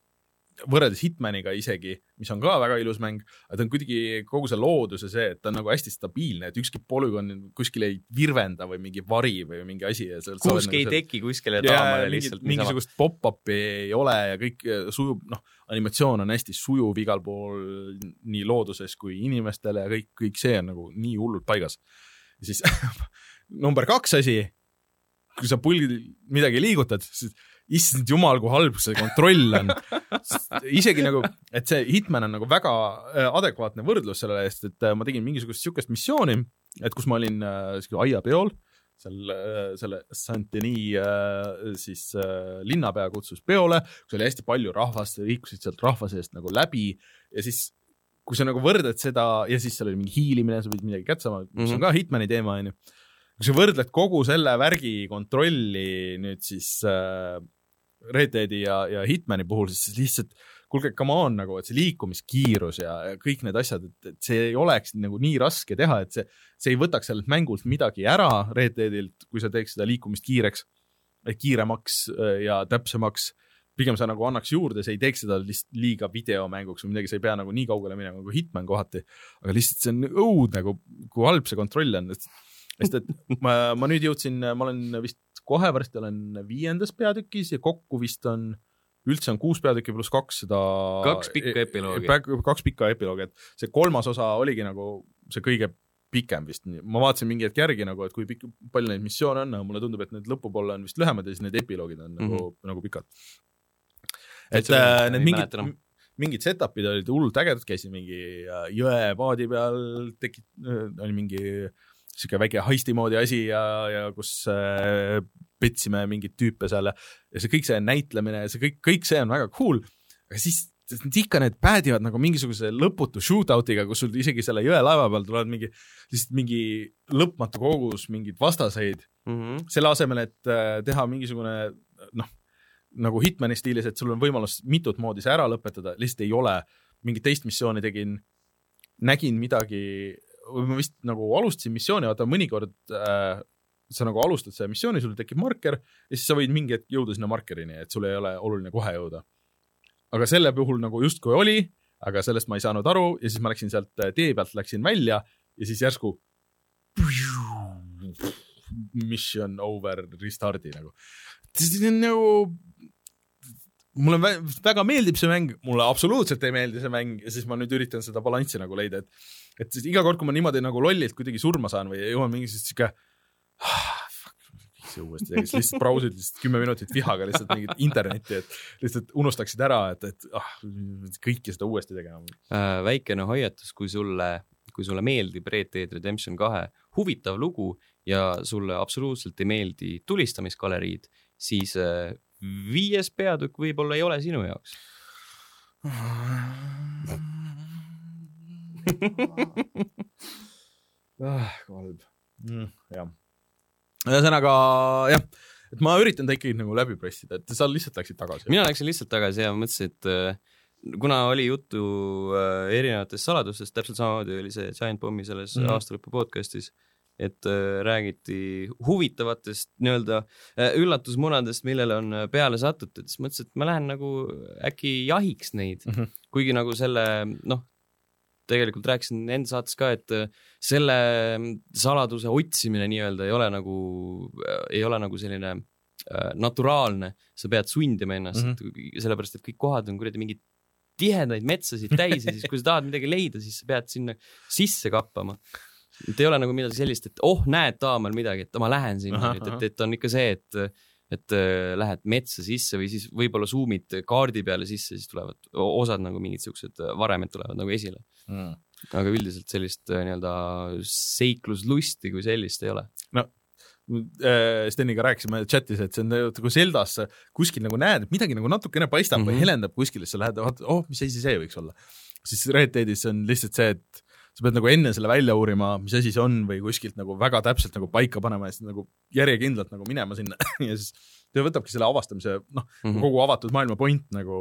võrreldes Hitmaniga isegi, mis on ka väga ilus mäng, aga ta on kuidagi kogu see loodus ja see, et ta on nagu hästi stabiilne, et ükski polügoon kuskil ei virvenda või mingi vari või mingi asi
kuhugi nagu ei teki kuskile taamale lihtsalt
mingisugust pop-up'i ei ole ja kõik sujub, noh, animatsioon on hästi sujuv igal pool nii looduses kui inimestele ja kõik, kõik see on nagu nii hullult paigas. siis number kaks asi, kui sa pulgil midagi liigutad, siis issand jumal, kui halb see kontroll on. isegi nagu, et see Hitman on nagu väga äh, adekvaatne võrdlus selle eest, et äh, ma tegin mingisugust siukest missiooni, et kus ma olin äh, aiapeol, seal äh, selle Saint-Denis äh, siis äh, linnapea kutsus peole, kus oli hästi palju rahvast, liikusid sealt rahva seest nagu läbi ja siis kui sa nagu võrdled seda ja siis seal oli mingi hiilimine, sa pidid midagi kätte saama, mis mm -hmm. on mhm. ka Hitmani teema, onju. kui sa võrdled kogu selle värgi kontrolli nüüd siis äh, Red Deadi ja, ja Hitmani puhul, siis lihtsalt kuulge, come on nagu, et see liikumiskiirus ja, kõik need asjad, et, et see ei oleks nagu nii raske teha, et see, see ei võtaks sellelt mängult midagi ära Red Deadilt, kui sa teeks seda liikumist kiireks, kiiremaks äh, ja täpsemaks. pigem sa nagu annaks juurde, see ei teeks seda lihtsalt liiga videomänguks või midagi, sa ei pea nagu nii kaugele minema nagu Hitman kohati, aga lihtsalt see on õudne, kui, kui halb see kontroll on, sest et ma, ma nüüd jõudsin, ma olen vist kohe varsti olen viiendas peatükis ja kokku vist on üldse on kuus peatükki pluss kaks seda
kaks pikka epiloogi.
kaks pikka epiloogi, et see kolmas osa oligi nagu see kõige pikem vist, ma vaatasin mingi hetk järgi nagu, et kui pikk, palju neid missioone on, aga mulle tundub, et need lõpupoole on vist lühemad ja siis need epiloogid on mm -hmm. nagu, mhm. nagu pikad. et äh, need mingid, mingid setup'id olid hullult ägedad, käisin mingi äh, jõepaadi peal, tekit-, äh, oli mingi äh, sihuke väike heisti moodi asi ja, ja kus äh, petsime mingeid tüüpe seal ja see kõik see näitlemine ja see kõik, kõik see on väga cool, aga siis ikka need päädivad nagu mingisuguse lõputu shootout'iga, kus sul isegi selle jõelaeva peal tulevad mingi, lihtsalt mingi lõpmatu kogus mingeid vastaseid mm. -hmm. selle asemel, et äh, teha mingisugune noh, nagu Hitmani stiilis, et sul on võimalus mitut moodi see ära lõpetada, lihtsalt ei ole. mingit teist missiooni tegin, nägin midagi ma vist nagu alustasin missiooni, vaata mõnikord äh, sa nagu alustad selle missiooni, sul tekib marker ja siis sa võid mingi hetk jõuda sinna markerini, et sul ei ole oluline kohe jõuda. aga selle puhul nagu justkui oli, aga sellest ma ei saanud aru ja siis ma läksin sealt äh, tee pealt, läksin välja ja siis järsku mission over, restardi nagu. see on nagu mulle väga meeldib see mäng, mulle absoluutselt ei meeldi see mäng ja siis ma nüüd üritan seda balanssi nagu leida, et et siis iga kord, kui ma niimoodi nagu lollilt kuidagi surma saan või jõuan mingisugust sihuke ah, see uuesti teeks, lihtsalt brausid lihtsalt kümme minutit vihaga lihtsalt mingit internetti, et lihtsalt unustaksid ära, et, et ah, kõike seda uuesti tegema
äh,. väikene hoiatus, kui sulle, kui sulle meeldib Red Dead Redemption kahe huvitav lugu ja sulle absoluutselt ei meeldi tulistamisgaleriid, siis äh, viies peatükk võib-olla ei ole sinu jaoks
ah, halb mm,. jah, ühesõnaga jah, et ma üritan ta ikkagi nagu läbi pressida, et sa lihtsalt läksid tagasi.
mina läksin lihtsalt tagasi ja mõtlesin, et äh, kuna oli juttu äh, erinevatest saladustest, täpselt samamoodi oli see Giant Bombi selles mm -hmm. aastalõpu podcast'is et äh, räägiti huvitavatest nii-öelda äh, üllatusmunadest, millele on äh, peale satutud, siis mõtlesin, et ma lähen nagu äkki jahiks neid mm, -hmm. kuigi nagu selle noh, tegelikult rääkisin enda saates ka, et selle saladuse otsimine nii-öelda ei ole nagu, ei ole nagu selline naturaalne, sa pead sundima ennast mm, -hmm. sellepärast et kõik kohad on kuradi mingid tihedaid metsasid täis ja siis, kui sa tahad midagi leida, siis sa pead sinna sisse kappama et ei ole nagu midagi sellist, et oh, näed taamal midagi, et ma lähen sinna nüüd, et, et on ikka see, et et äh, lähed metsa sisse või siis võib-olla zoom'id kaardi peale sisse, siis tulevad osad nagu mingid siuksed varemed tulevad nagu esile mm.. aga üldiselt sellist äh, nii-öelda seikluslusti kui sellist ei ole.
no äh, Steniga rääkisime chatis, et see on nagu Zeldas kuskil nagu näed, et midagi nagu natukene paistab mm -hmm. või mhm. helendab kuskil, siis sa lähed, vaatad, oh, mis asi see võiks olla. siis Red Deadis on lihtsalt see, et sa pead nagu enne selle välja uurima, mis asi see on või kuskilt nagu väga täpselt nagu paika panema ja siis nagu järjekindlalt nagu minema sinna ja siis see võtabki selle avastamise, noh mm -hmm. kogu avatud maailma point nagu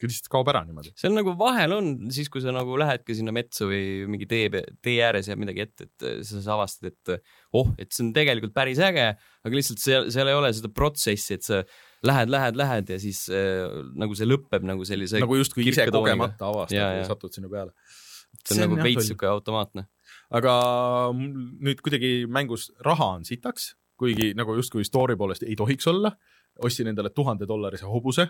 lihtsalt kaob ära niimoodi.
seal nagu vahel on siis, kui sa nagu lähedki sinna metsa või mingi tee, tee ääres jääb midagi ette, et sa, sa avastad, et oh, et see on tegelikult päris äge, aga lihtsalt seal, seal ei ole seda protsessi, et sa lähed, lähed, lähed ja siis äh, nagu see lõpeb nagu sellise
nagu justkui ise kogemata avastad ja, ja satud sinna peale
see on see nagu veits sihuke automaatne.
aga nüüd kuidagi mängus raha on sitaks, kuigi nagu justkui story poolest ei tohiks olla. ostsin endale tuhande dollarise hobuse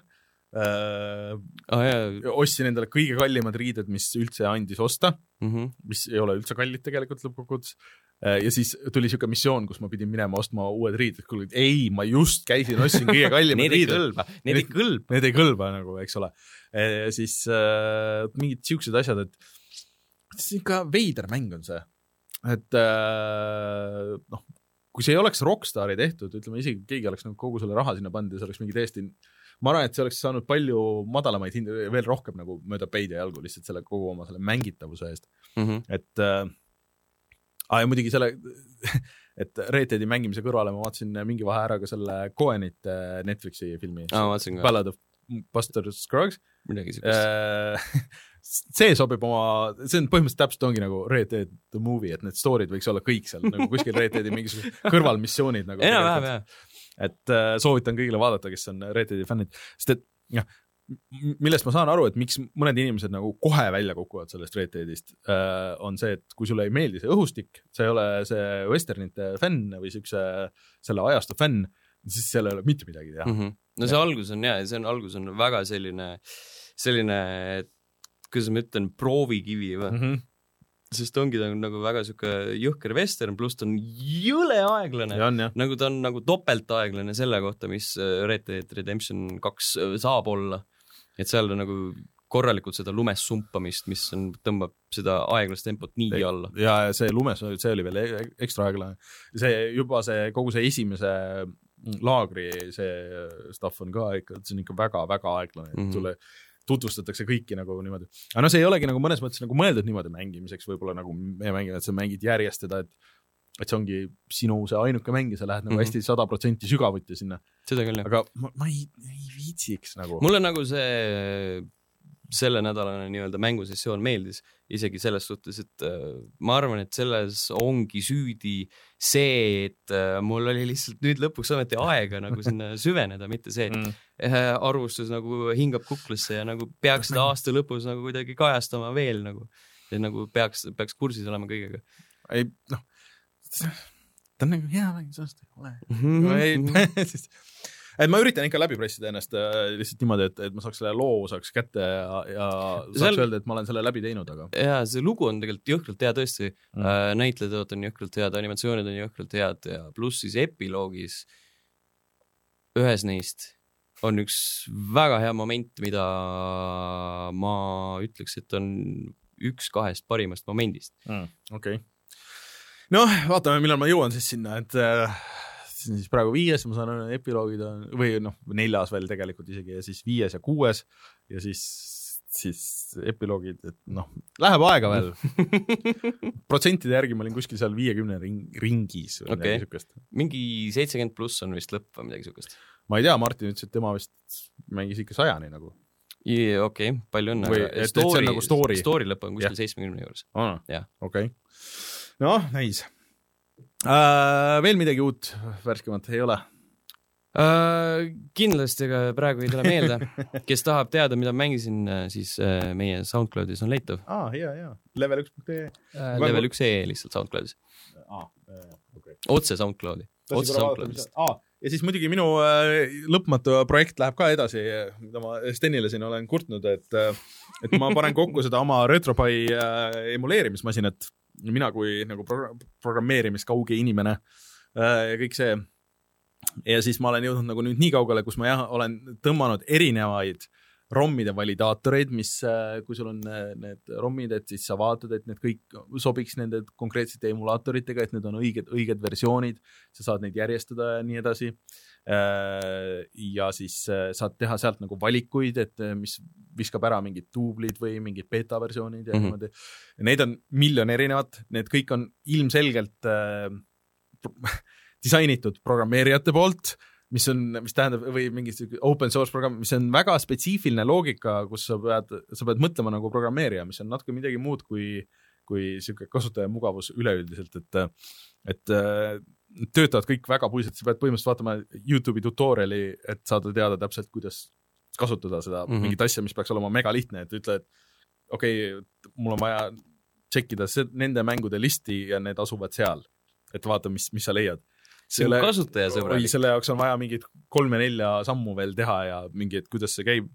äh,.
Oh, jah.
ostsin endale kõige kallimad riided, mis üldse andis osta mm, -hmm. mis ei ole üldse kallid tegelikult lõppkokkuvõttes ja siis tuli siuke missioon, kus ma pidin minema ostma uued riided, kuule ei, ma just käisin, ostsin kõige kallimad
riided. Need ei kõlba, need ei kõlba.
Need ei kõlba nagu, eks ole. siis äh, mingid siuksed asjad, et see on ikka veider mäng on see. et äh, noh, kui see ei oleks Rockstari tehtud, ütleme isegi keegi oleks nagu kogu selle raha sinna pannud ja see oleks mingi täiesti ma arvan, et see oleks saanud palju madalamaid hindu, veel rohkem nagu mööda peid ja jalgu lihtsalt selle kogu oma selle mängitavuse eest mm. -hmm. et äh, ja muidugi selle et Red Deadi mängimise kõrvale ma vaatasin mingi vahe ära ka selle Cohenite Netflixi filmi
ah,.
Ballad of Buster Scruggs.
midagi siukest äh,
see sobib oma, see on põhimõtteliselt täpselt ongi nagu Red Dead the movie, et need story'd võiks olla kõik seal nagu kuskil Red Deadi mingisugused kõrvalmissioonid nagu.
enam-vähem jah
et äh, soovitan kõigile vaadata, kes on Red Deadi fännid, sest et jah, millest ma saan aru, et miks mõned inimesed nagu kohe välja kukuvad sellest Red Deadist äh,, on see, et kui sulle ei meeldi see õhustik, sa ei ole see westernite fänn või siukse, selle ajastu fänn, siis seal ei ole mitte midagi teha mm.
-hmm. no see ja. algus on jaa, see on, algus on väga selline, selline, kuidas ma ütlen, proovikivi või mm. -hmm sest ongi ta on nagu väga sihuke jõhker vestern, pluss ta on jõle aeglane. nagu ta on nagu topeltaeglane selle kohta, mis äh, Red Dead Redemption kaks äh, saab olla. et seal on nagu korralikult seda lumes sumpamist, mis on, tõmbab seda aeglast tempot niigi alla.
ja, ja see lumes, see oli veel e-, ekstra aeglane. see juba see, kogu see esimese laagri see stuff on ka ikka, see on ikka väga-väga aeglane mm, -hmm. sulle tutvustatakse kõiki nagu niimoodi. aga noh, see ei olegi nagu mõnes mõttes nagu mõeldud niimoodi mängimiseks, võib-olla nagu me mängime, et sa mängid järjest seda, et et see ongi sinu see ainuke mäng ja sa lähed nagu mm -hmm. hästi sada protsenti sügavuti sinna.
seda küll, jah.
aga ma, ma ei, ei viitsiks nagu.
mulle nagu see sellenädalane nii-öelda mängusessioon meeldis, isegi selles suhtes, et äh, ma arvan, et selles ongi süüdi see, et äh, mul oli lihtsalt nüüd lõpuks ometi aega nagu sinna süveneda, mitte see, et mm. arvustus nagu hingab kuklasse ja nagu peaks seda aasta lõpus nagu kuidagi kajastama veel nagu, et nagu peaks, peaks kursis olema kõigega.
ei noh, ta on nagu hea mäng, sellest ei ole. -hmm. ei, et ma üritan ikka läbi pressida ennast äh, lihtsalt niimoodi, et, et ma saaks selle loo saaks kätte ja, ja saaks Seal... öelda, et ma olen selle läbi teinud, aga.
jaa, see lugu on tegelikult jõhkralt hea tõesti mm. äh,, näitlejateod on jõhkralt head, animatsioonid on jõhkralt head ja pluss siis epiloogis ühes neist on üks väga hea moment, mida ma ütleks, et on üks kahest parimast momendist
mm,. okei okay. noh, vaatame, millal ma jõuan siis sinna, et äh, see on siis praegu viies, ma saan aru, epiloogid on või noh, neljas veel tegelikult isegi ja siis viies ja kuues ja siis, siis epiloogid, et noh, läheb aega veel protsentide järgi ma olin kuskil seal viiekümne ring, ringis
või okay. midagi siukest. mingi seitsekümmend pluss on vist lõpp või midagi siukest.
ma ei tea, Martin ütles, et tema vist mängis ikka sajani nagu.
okei okay,, palju õnne.
Story, nagu story.
story lõpp on kuskil seitsmekümne juures.
okei okay., noh, näis äh,. veel midagi uut, värskemat ei ole
äh,? kindlasti, aga praegu ei tule meelde. kes tahab teada, mida mängisin, äh, siis äh, meie SoundCloudis on leitav.
aa ah,, hea, hea. level üks punkt ee
äh,. Level üks ee lihtsalt SoundCloudis
ah,. Okay.
otse SoundCloudi. otse SoundCloudist.
aa, ja siis muidugi minu äh, lõpmatu projekt läheb ka edasi, mida ma Stenile siin olen kurtnud, et et ma panen kokku seda oma RetroPie äh, emuleerimismasinat mina kui nagu pro programmeerimiskauge inimene äh, ja kõik see. ja siis ma olen jõudnud nagu nüüd nii kaugele, kus ma jah, olen tõmmanud erinevaid ROM-ide validaatoreid, mis, äh, kui sul on äh, need ROM-id, et siis sa vaatad, et need kõik sobiks nende konkreetsete emulaatoritega, et need on õiged, õiged versioonid, sa saad neid järjestada ja nii edasi. ja siis saad teha sealt nagu valikuid, et mis viskab ära mingid duublid või mingid beeta versioonid ja mm -hmm. niimoodi. Neid on miljon erinevat, need kõik on ilmselgelt äh, disainitud programmeerijate poolt, mis on, mis tähendab, või mingi open source programm, mis on väga spetsiifiline loogika, kus sa pead, sa pead mõtlema nagu programmeerija, mis on natuke midagi muud kui, kui niisugune kasutajamugavus üleüldiselt, et, et töötavad kõik väga puisalt, sa pead põhimõtteliselt vaatama Youtube'i tutorial'i, et saada teada täpselt, kuidas kasutada seda mm -hmm. mingit asja, mis peaks olema megalihtne, et ütle, et okei okay,, mul on vaja tšekkida nende mängude listi ja need asuvad seal. et vaata, mis, mis sa leiad.
See on kasutajasõbralik.
selle jaoks on vaja mingit kolme-nelja sammu veel teha ja mingi, et kuidas see käib.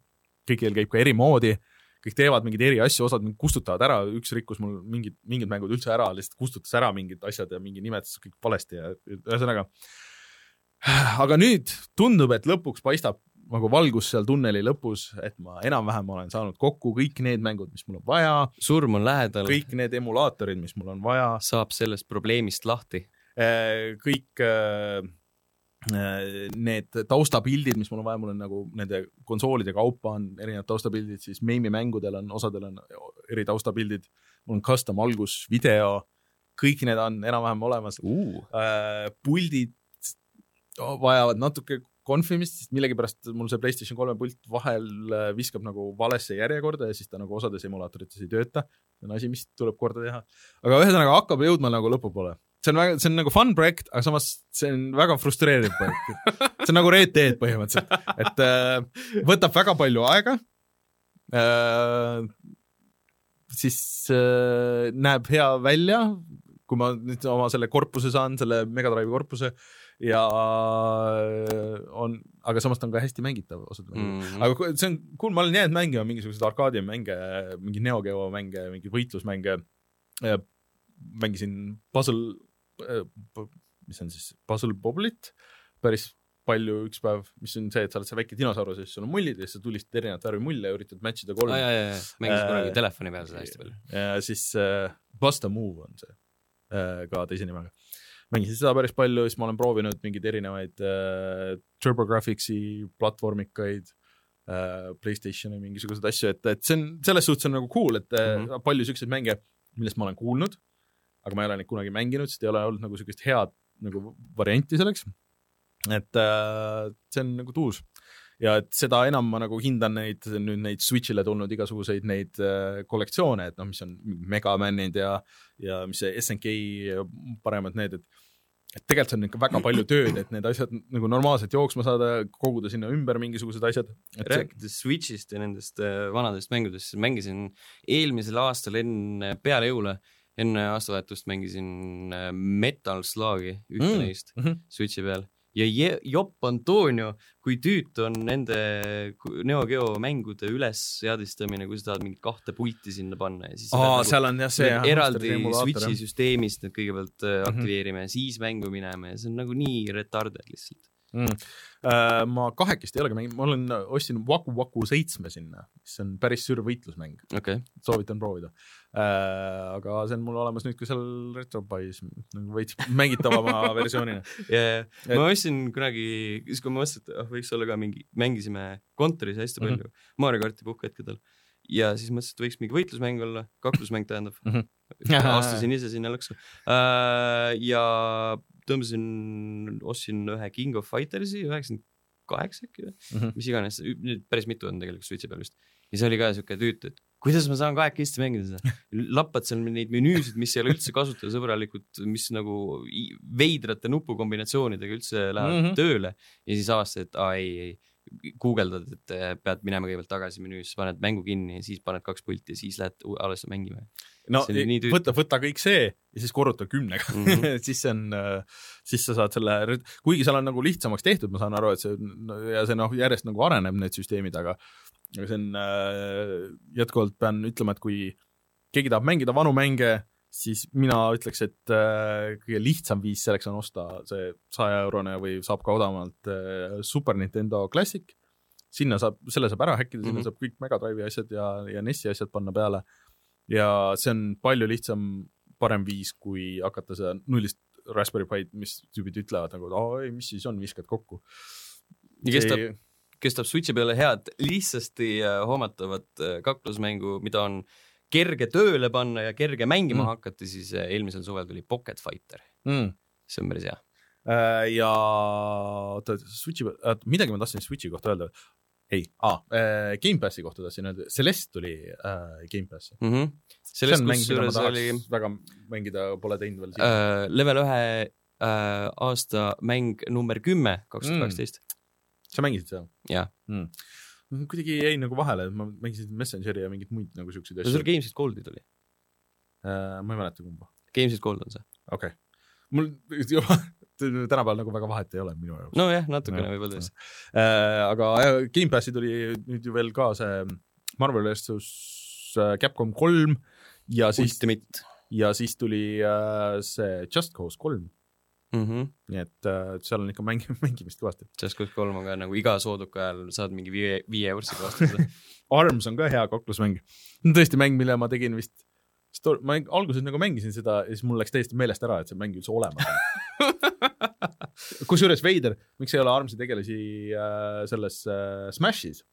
kõigil käib ka eri moodi, kõik teevad mingeid eri asju, osad kustutavad ära, üks rikkus mul mingid, mingid mängud üldse ära, lihtsalt kustutas ära mingid asjad ja mingi nimetas kõik valesti ja ühesõnaga. aga nüüd tundub, et lõpuks paistab nagu valgus seal tunneli lõpus, et ma enam-vähem olen saanud kokku kõik need mängud, mis mul on vaja.
surm on lähedal.
kõik need emulaatorid, mis mul on vaja.
saab sellest probleemist lahti.
Äh, kõik äh, äh, need taustapildid, mis mul on vaja, mul on nagu nende konsoolide kaupa on erinevad taustapildid, siis meimi mängudel on, osadel on eri taustapildid, mul on custom algus, video, kõik need on enam-vähem olemas
uh..
puldid vajavad natuke konfimist, sest millegipärast mul see PlayStation kolme pult vahel viskab nagu valesse järjekorda ja siis ta nagu osades emulaatorites ei tööta. see on asi, mis tuleb korda teha. aga ühesõnaga hakkab jõudma nagu lõpupoole. See on väga, see on nagu fun projekt, aga samas see on väga frustreeriv projekt. see on nagu Red Dead põhimõtteliselt, et äh, võtab väga palju aega äh,. siis äh, näeb hea välja, kui ma nüüd oma selle korpuse saan, selle Megadrive'i korpuse äh, ja äh, on, aga samas ta on ka hästi mängitav osad mm. -hmm. aga see on cool, ma olen jäänud mängima mingisuguseid arkaadimänge, mingi Neo Geo mänge, mingeid võitlusmänge. mängisin Puzzle, äh, mis on siis Puzzle Boblit päris palju üks päev, mis on see, et sa oled see väike dinosaurus ja siis sul on mullid ja siis sa tulistad erinevat värvi mulle ja üritad match ida kolme
ah,. mängisin äh, kunagi telefoni peal seda hästi palju.
ja siis äh, Bust a Move on see äh, ka teise nimega mängisin seda päris palju, siis ma olen proovinud mingeid erinevaid äh, TurboGrafxi platvormikaid äh,, Playstationi mingisuguseid asju, et, et see on, selles suhtes on nagu cool, et mm -hmm. palju siukseid mänge, millest ma olen kuulnud, aga ma ei ole neid kunagi mänginud, sest ei ole olnud nagu siukest head nagu varianti selleks. et äh, see on nagu tuus ja et seda enam ma nagu hindan neid, nüüd neid Switch'ile tulnud igasuguseid neid äh, kollektsioone, et noh, mis on Megamanid ja, ja mis see SNK paremad need, et et tegelikult see on ikka väga palju tööd, et need asjad nagu normaalselt jooksma saada, koguda sinna ümber mingisugused asjad.
rääkides. Switch'ist ja nendest äh, vanadest mängudest, siis mängisin eelmisel aastal enne, peale jõule, enne aastavahetust mängisin äh, Metal Slug'i, ühte mm. neist mm -hmm. Switch'i peal ja Jopp Antonio, kui tüütu on nende Neo Geo mängude ülesseadistamine, kui sa tahad mingit kahte pulti sinna panna ja siis
Aa, nagu, seal on jah see jah,
eraldi Switch'i süsteemist need kõigepealt mm -hmm. aktiveerime ja siis mängu minema ja see on nagu nii retarded lihtsalt
mm.. Uh, ma kahekesti ei olegi mänginud, ma olen, ostsin Waku Waku seitsme sinna, mis on päris sür võitlusmäng
okay..
soovitan proovida. Aga see on mul olemas nüüd ka seal Retropie's nagu veits mängitavama versioonina
yeah,. Et... ma ostsin kunagi, siis kui ma mõtlesin, et oh, võiks olla ka mingi, mängisime kontoris hästi palju mm -hmm. Mario karti puhkhetkedel ja siis mõtlesin, et võiks mingi võitlusmäng olla, kaklusmäng tähendab mm. -hmm. astusin ise sinna lõksu uh,. ja tõmbasin, ostsin ühe King of Fightersi üheksakümmend kaheksa äkki või -hmm. mis iganes, päris mitu on tegelikult Switchi peal vist. ja see oli ka siuke tüütu, et kuidas ma saan kahekesti mängida seda. lappad seal neid menüüsid, mis ei ole üldse kasutajasõbralikud, mis nagu veidrate nupukombinatsioonidega üldse lähevad mm -hmm. tööle ja siis avastad, et aa ei, ei guugeldad, et äh, pead minema kõigepealt tagasi menüüsse, paned mängu kinni ja siis paned kaks pulti ja siis lähed alles mängima.
no võta, võta kõik see ja siis korruta kümnega mm -hmm. siis see on, äh, siis sa saad selle, kuigi seal on nagu lihtsamaks tehtud, ma saan aru, et see ja see noh, järjest nagu areneb, need süsteemid, aga aga see on äh,, jätkuvalt pean ütlema, et kui keegi tahab mängida vanu mänge siis mina ütleks, et äh, kõige lihtsam viis selleks on osta see saja eurone või saab ka odavamalt äh, Super Nintendo Classic. sinna saab, selle saab ära häkkida, sinna mm -hmm. saab kõik Mega Drive'i asjad ja, ja NES-i asjad panna peale. ja see on palju lihtsam, parem viis, kui hakata seda nullist Raspberry Pi'd, mis tüübid ütlevad nagu, et aa ei, mis siis on, viskad kokku.
ja kestab see... kestab Switchi peale head lihtsasti äh, hoomatavat kaklusmängu, mida on äh, kerge tööle panna ja kerge mängima mm. hakata, siis äh, eelmisel suvel tuli Pocket Fighter
mm..
see on päris hea
äh,. ja oota, Switchi peal, midagi ma tahtsin Switchi kohta öelda. ei ah,, äh, Gamepassi kohta tahtsin öelda, Celeste tuli äh, Gamepassi
mm. -hmm. sellest kusjuures oli.
väga mängida pole teinud veel
äh,. level ühe äh, aasta mäng number kümme, kaks tuhat kaksteist.
Sa mängisid seda?
jah
mm kuidagi jäi nagu vahele, ma mängisin Messengeri ja mingeid muid nagu siukseid asju.
sul Games with Gold'i tuli
uh,? ma ei mäleta kumba.
Games with Gold on see.
okei okay., mul juba tänapäeval nagu väga vahet ei ole minu jaoks.
nojah, natukene no, võib-olla tõesti
uh,. aga Gamepassi tuli nüüd ju veel ka see Marvel versus äh, Capcom kolm ja siis,
Ultimate
ja siis tuli äh, see Just Cause kolm,
mm. -hmm.
nii et äh, seal on ikka mäng-, mängimist kõvasti.
Just Cause kolm on ka nagu iga sooduka ajal saad mingi viie, viie eurose vastuse.
Arms on ka hea kaklusmäng. tõesti mäng, mille ma tegin vist, ma alguses nagu mängisin seda ja siis mul läks täiesti meelest ära, et see mäng üldse olemas on. kusjuures veider, miks ei ole Armsi tegelasi äh, selles äh, Smashis,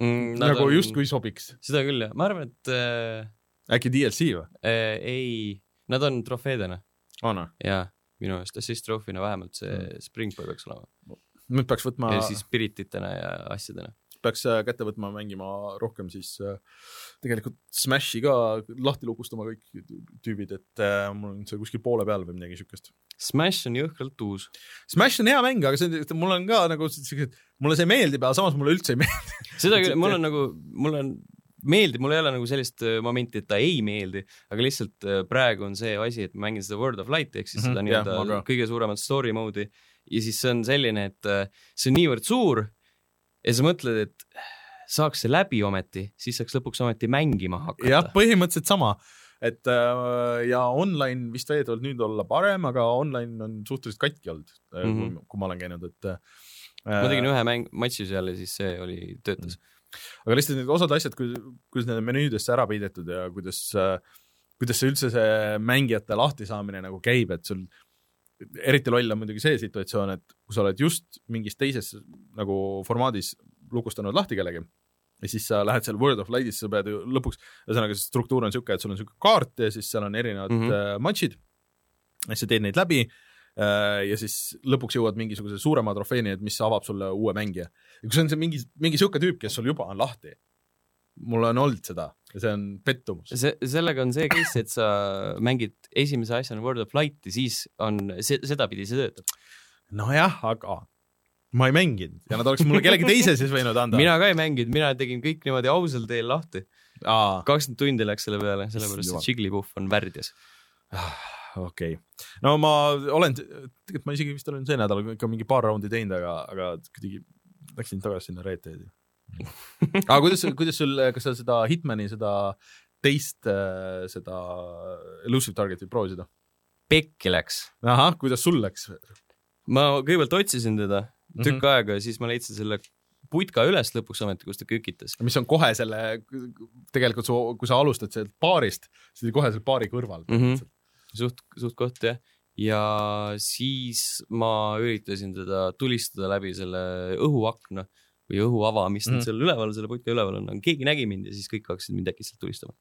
mm,
nagu
on-
justkui sobiks.
seda küll jah, ma arvan, et äh,
äkki DLC või?
äh, ei, nad on trofeedena
on või?
ja minu meelest assist trophy'na vähemalt see mm. Springboy peaks olema
nüüd peaks võtma
ja, siis spirititena ja asjadena.
peaks äh, kätte võtma, mängima rohkem siis äh, tegelikult Smashi ka lahti lukustama kõik tüübid, et äh, mul on see kuskil poole peal või midagi siukest.
Smash on jõhkralt uus.
Smash on hea mäng, aga see, mul on ka nagu siuksed, mulle see meeldib, aga samas mulle üldse ei meeldi.
seda küll, mul on nagu, mul on meeldib, mul ei ole nagu sellist äh, momenti, et ta ei meeldi, aga lihtsalt äh, praegu on see asi, et ma mängin seda World of Light ehk siis
Mhm,
seda
jah,
nii-öelda
ma ka.
kõige suuremat story mode'i ja siis see on selline, et äh, see on niivõrd suur ja sa mõtled, et saaks see läbi ometi, siis saaks lõpuks ometi mängima
jah,
hakata.
põhimõtteliselt sama, et ja online vist väidetavalt nüüd olla parem, aga online on suhteliselt katki olnud mm, -hmm. Kui, ma olen käinud, et
ma tegin ühe mäng, matši seal ja siis see oli, töötas.
Aga lihtsalt need osad asjad, kuidas need on menüüdesse ära peidetud ja kuidas, kuidas see üldse see mängijate lahtisaamine nagu käib, et sul eriti loll on muidugi see situatsioon, et kui sa oled just mingis teises nagu formaadis lukustanud lahti kellegi ja siis sa lähed seal World of Light'is, sa pead ju lõpuks, ühesõnaga see struktuur on niisugune, et sul on niisugune kaart ja siis seal on erinevad mm. -hmm. matšid ja sa teed neid läbi äh, ja siis lõpuks jõuad mingisuguse suurema trofeeni, et mis avab sulle uue mängija. Ja kui see on see mingi, mingi niisugune tüüp, kes sul juba on lahti, mul on olnud seda ja see on pettumus.
see, sellega on see case, et sa mängid esimese asjana World of Light'i, siis on see, sedapidi see töötab.
nojah, aga ma ei mänginud ja nad oleks mulle kellegi teise siis võinud anda.
mina ka ei mänginud, mina tegin kõik niimoodi ausal teel lahti. kakskümmend tundi läks selle peale, sellepärast et Jigglypuff on värdjas.
okei. no ma olen, tegelikult ma isegi vist olen see nädal ikka mingi paar raundi teinud, aga, aga kuidagi läksin tagasi sinna Red Deadi. aga kuidas, kuidas sul, kas sa seda Hitmani, seda teist, seda Elusive Target'i proovisid?
pekki läks.
ahah, kuidas sul läks?
ma kõigepealt otsisin teda tükk aega ja siis ma leidsin selle putka üles lõpuks ometi, kus ta kükitas.
mis on kohe selle, tegelikult su, kui sa alustad sealt baarist, siis kohe seal baari kõrval
mm. -hmm. suht, suht koht jah. Ja siis ma üritasin teda tulistada läbi selle õhuakna või õhuava, mis mm. seal üleval, selle putka üleval on, aga keegi nägi mind ja siis kõik hakkasid mind äkitselt tulistama.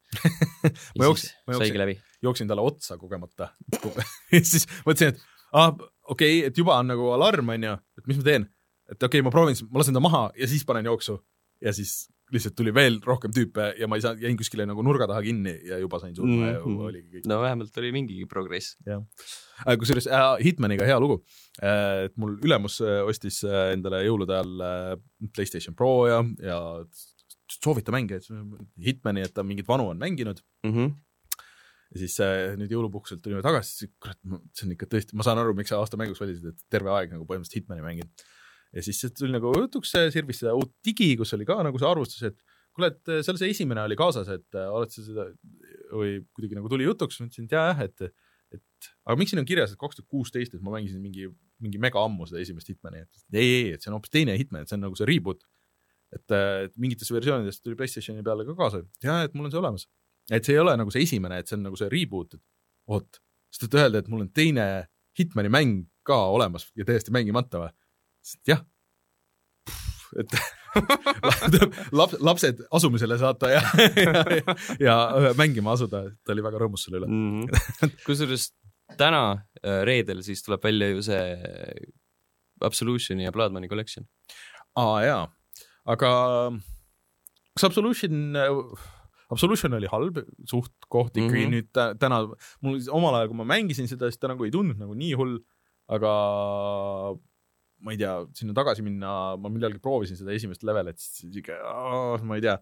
Ma jooksin- ma jooksin- jooksin talle otsa kogemata. siis mõtlesin, et ah, okei okay,, et juba on nagu alarm, onju, et mis ma teen. et okei okay,, ma proovin, ma lasen ta maha ja siis panen jooksu ja siis lihtsalt tuli veel rohkem tüüpe ja ma ei saanud, jäin kuskile nagu nurga taha kinni ja juba sain surma mm -hmm. ja
Mhm.
oligi kõik.
no vähemalt oli mingigi progress.
kusjuures äh, Hitmaniga hea lugu äh,, et mul ülemus äh, ostis äh, endale jõulude ajal äh, Playstation Pro ja, ja soovita mänge, et Hitmani, et ta mingeid vanu on mänginud
Mm -hmm.
ja siis äh, nüüd jõulupuhkuselt tulime tagasi, siis kurat, see on ikka tõesti, ma saan aru, miks sa aasta mänguks valisid, et terve aeg nagu põhimõtteliselt Hitmani mängin. Ja siis see tuli nagu jutuks, Sirvis seda uut digi, kus oli ka nagu see arvustus, et kuule, et äh, seal see esimene oli kaasas, et äh, oled sa seda või kuidagi nagu tuli jutuks, ma ütlesin, et jah, et et aga miks siin on kirjas, et kaks tuhat kuusteist, et ma mängisin mingi, mingi mega ammu seda esimest Hitmani, et ei, ei, et see on hoopis teine Hitman, et see on nagu see reboot. et, äh, et mingites versioonides tuli Playstationi peale ka kaasa, jaa, et mul on see olemas et see ei ole nagu see esimene, et see on nagu see reboot, et oot, sest et öelda, et mul on teine Hitmani mäng ka olemas ja täiesti mängimata või? jah. et laps, lapsed asumisele saata ja, ja, ja, ja mängima asuda, ta oli väga rõõmus selle üle.
mm -hmm. kusjuures täna äh, reedel siis tuleb välja ju see Absolutioni ja Bloodmoney Collection.
aa jaa, aga kas Absolution, Absolution oli halb suht koht ikkagi mm. -hmm. nüüd tä- täna, mul omal ajal, kui ma mängisin seda, siis ta nagu ei tundnud nagu nii hull, aga ma ei tea, sinna tagasi minna, ma millalgi proovisin seda esimest levelit, siis siuke, ma ei tea,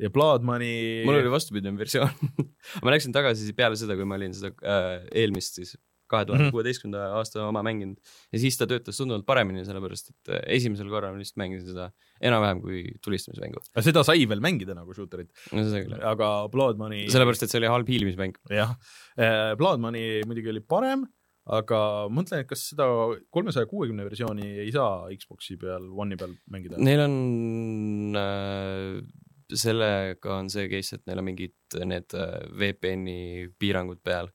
ja Blood Money
mul oli vastupidine versioon. Ma läksin tagasi peale seda, kui ma olin seda äh, eelmist siis kahe tuhande kuueteistkümnenda aasta oma mänginud. Ja siis ta töötas tunduvalt paremini, sellepärast et äh, esimesel korral ma lihtsalt mängisin seda enam-vähem kui tulistamismängu.
aga seda sai veel mängida nagu shooterit.
No
aga Blood Money
sellepärast, et see oli halb hiilimismäng.
jah, äh, Blood Money muidugi oli parem, aga mõtlen, et kas seda kolmesaja kuuekümne versiooni ei saa Xbox'i peal, One'i peal mängida?
Neil on äh, sellega on see case, et neil on mingid need äh, VPN-i piirangud peal.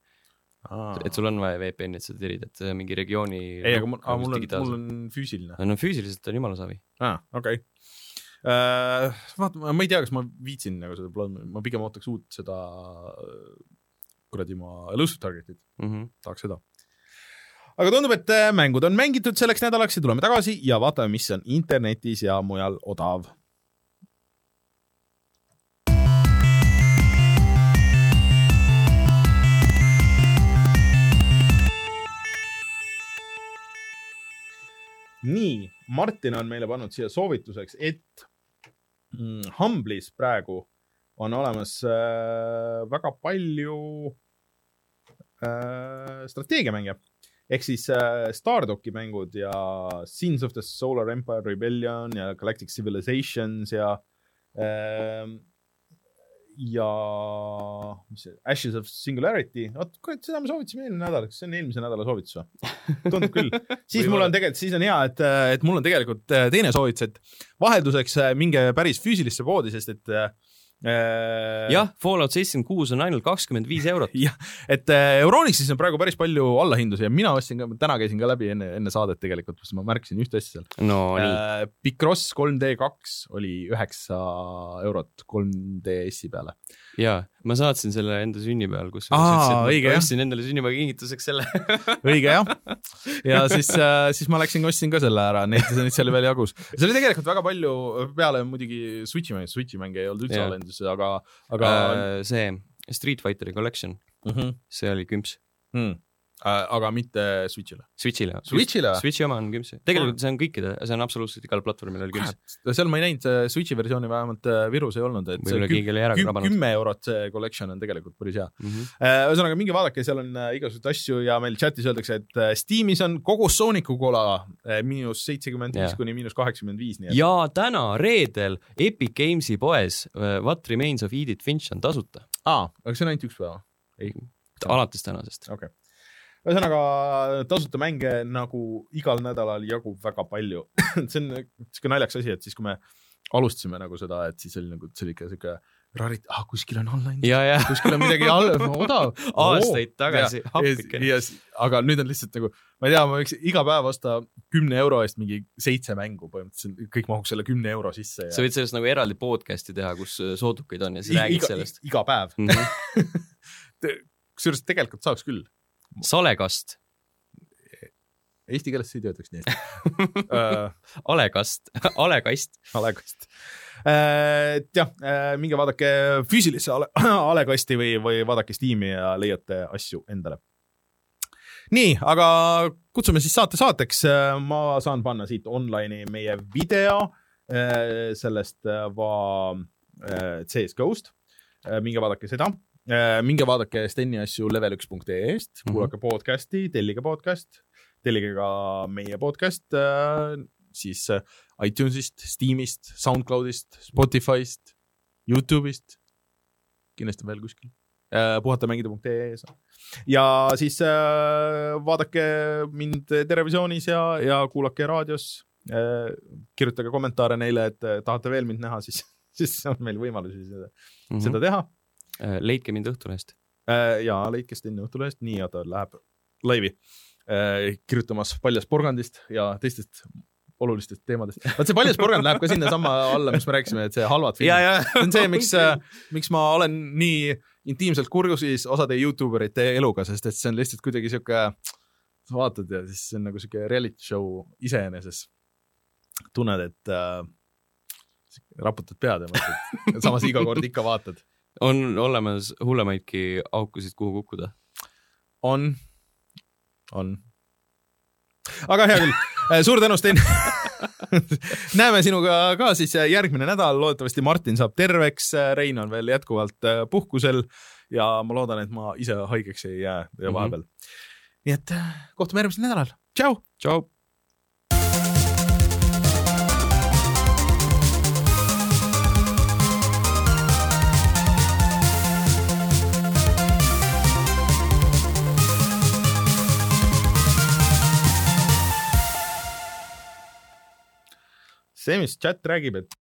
et sul on vaja VPN-i, et seda tirida, et mingi regiooni.
ei, aga mul, mul on, mul on füüsiline.
no füüsiliselt on jumala savi.
aa, okei okay. Uh, vaata, ma ei tea, kas ma viitsin nagu seda Blood, ma pigem ootaks uut seda kuradi ma Elusive Targetit
mm, -hmm.
tahaks seda. Aga tundub, et äh, mängud on mängitud selleks nädalaks ja tuleme tagasi ja vaatame, mis on internetis ja mujal odav. Nii, Martin on meile pannud siia soovituseks, et mm, Humble'is praegu on olemas äh, väga palju äh, strateegiamänge ehk siis äh, Stardocki mängud ja Sins of the Solar Empire Rebellion ja Galactic Civilizations ja äh, ja mis see, Ashes of Singularity, vot kurat, seda me soovitasime eelmine nädal, kas see on eelmise nädala soovitus või? tundub küll. siis mul on tegelikult, siis on hea, et, et mul on tegelikult äh, teine soovitus, et vahelduseks äh, minge päris füüsilisse poodi, sest et äh,
Äh, jah, Fallout seitsekümmend kuus on ainult kakskümmend viis eurot.
jah, et äh, Euronixis on praegu päris palju allahindlusi ja mina ostsin ka, täna käisin ka läbi enne, enne saadet tegelikult, kus ma märkasin ühte asja seal.
no nii
äh,. Picross 3D kaks oli üheksa eurot 3DS-i peale.
Jaa, ma saatsin selle enda sünnipäeval, kus
Aa, õige,
ostsin endale sünnipäevakingituseks selle
õige jah. ja siis äh,, siis ma läksin, ostsin ka selle ära, neid, neid seal oli veel jagus. see oli tegelikult väga palju, peale muidugi Switch'i mänge, Switch'i mänge ei olnud üldse lahendus, aga, aga
äh, see Street Fighteri Collection
mm, -hmm.
see oli kümps
mm.. Äh, aga mitte Switch'ile?
Switch'ile.
Switch'ile?
Switch'i oma on kümps. tegelikult see on kõikide, see on absoluutselt igal platvormil oli kümps.
seal ma ei näinud, Switch'i versiooni vähemalt äh, Virus ei olnud, et
oli ära krabanud.
kümme eurot see collection on tegelikult päris hea
mm. -hmm.
ühesõnaga, minge vaadake, seal on igasuguseid asju ja meil chatis öeldakse, et Steamis on kogu Sooniku kola miinus seitsekümmend viis kuni miinus kaheksakümmend viis, nii
et ja täna, reedel Epic Games'i poes What Remains of Edith Finch on tasuta.
aa, aga see on ainult üks päev?
ei, alates tänasest.
okei okay ühesõnaga tasuta mänge nagu igal nädalal jagub väga palju see on siuke naljakas asi, et siis kui me alustasime nagu seda, et siis oli nagu, see oli ikka siuke rarit-, ah kuskil on online, kuskil on midagi all, odav
aastaid tagasi,
appikene. aga nüüd on lihtsalt nagu, ma ei tea, ma võiks iga päev osta kümne euro eest mingi seitse mängu põhimõtteliselt, kõik mahuks selle kümne euro sisse
ja.... sa võid sellest nagu eraldi podcast'i teha, kus soodukaid on ja siis räägid sellest.
iga päev mm -hmm. kusjuures tegelikult saaks küll
salekast.
Eesti keeles ei töötaks nii hästi
uh, alekast, alekast.
alekast et jah uh,, minge vaadake füüsilisse ale, alekasti või, või vaadake Steam'i ja leiate asju endale. nii, aga kutsume siis saate saateks. ma saan panna siit online'i meie video sellest va CS GO-st. minge vaadake seda Äh, minge vaadake Steni asju level1.ee-st, mhm. kuulake mm -hmm. podcast'i, tellige podcast, tellige ka meie podcast äh, siis äh, iTunesist, Steamist, SoundCloudist, Spotify'st, Youtube'ist, kindlasti veel kuskil puhatamängida.ee-s. ja siis vaadake mind Terevisioonis ja, ja kuulake raadios. kirjutage kommentaare neile, et tahate veel mind näha, siis, siis on meil võimalusi seda mm, -hmm. seda teha
Äh, leidke mind Õhtulehest.
Äh, jaa, leidke Sten Õhtulehest, nii, oota, läheb laivi äh, kirjutamas paljast porgandist ja teistest olulistest teemadest. vaat see paljas porgand läheb ka sinnasamma alla, mis me rääkisime, et see halvad
filmid.
see on see, miks miks ma olen nii intiimselt kursis osade Youtube erite eluga, sest et see on lihtsalt kuidagi sihuke, sa vaatad ja siis see on nagu sihuke reality show iseeneses. tunned, et äh, raputad pead ja mõtled, samas iga kord ikka vaatad
on olemas hullemaidki aukusid, kuhu kukkuda?
on, on. aga hea küll, äh, suur tänu, Sten näeme sinuga ka siis järgmine nädal, loodetavasti Martin saab terveks, Rein on veel jätkuvalt äh, puhkusel ja ma loodan, et ma ise haigeks ei jää vahepeal mm. -hmm nii et äh, kohtume järgmisel nädalal, tšau.
tšau.
See, mis chat räägib, et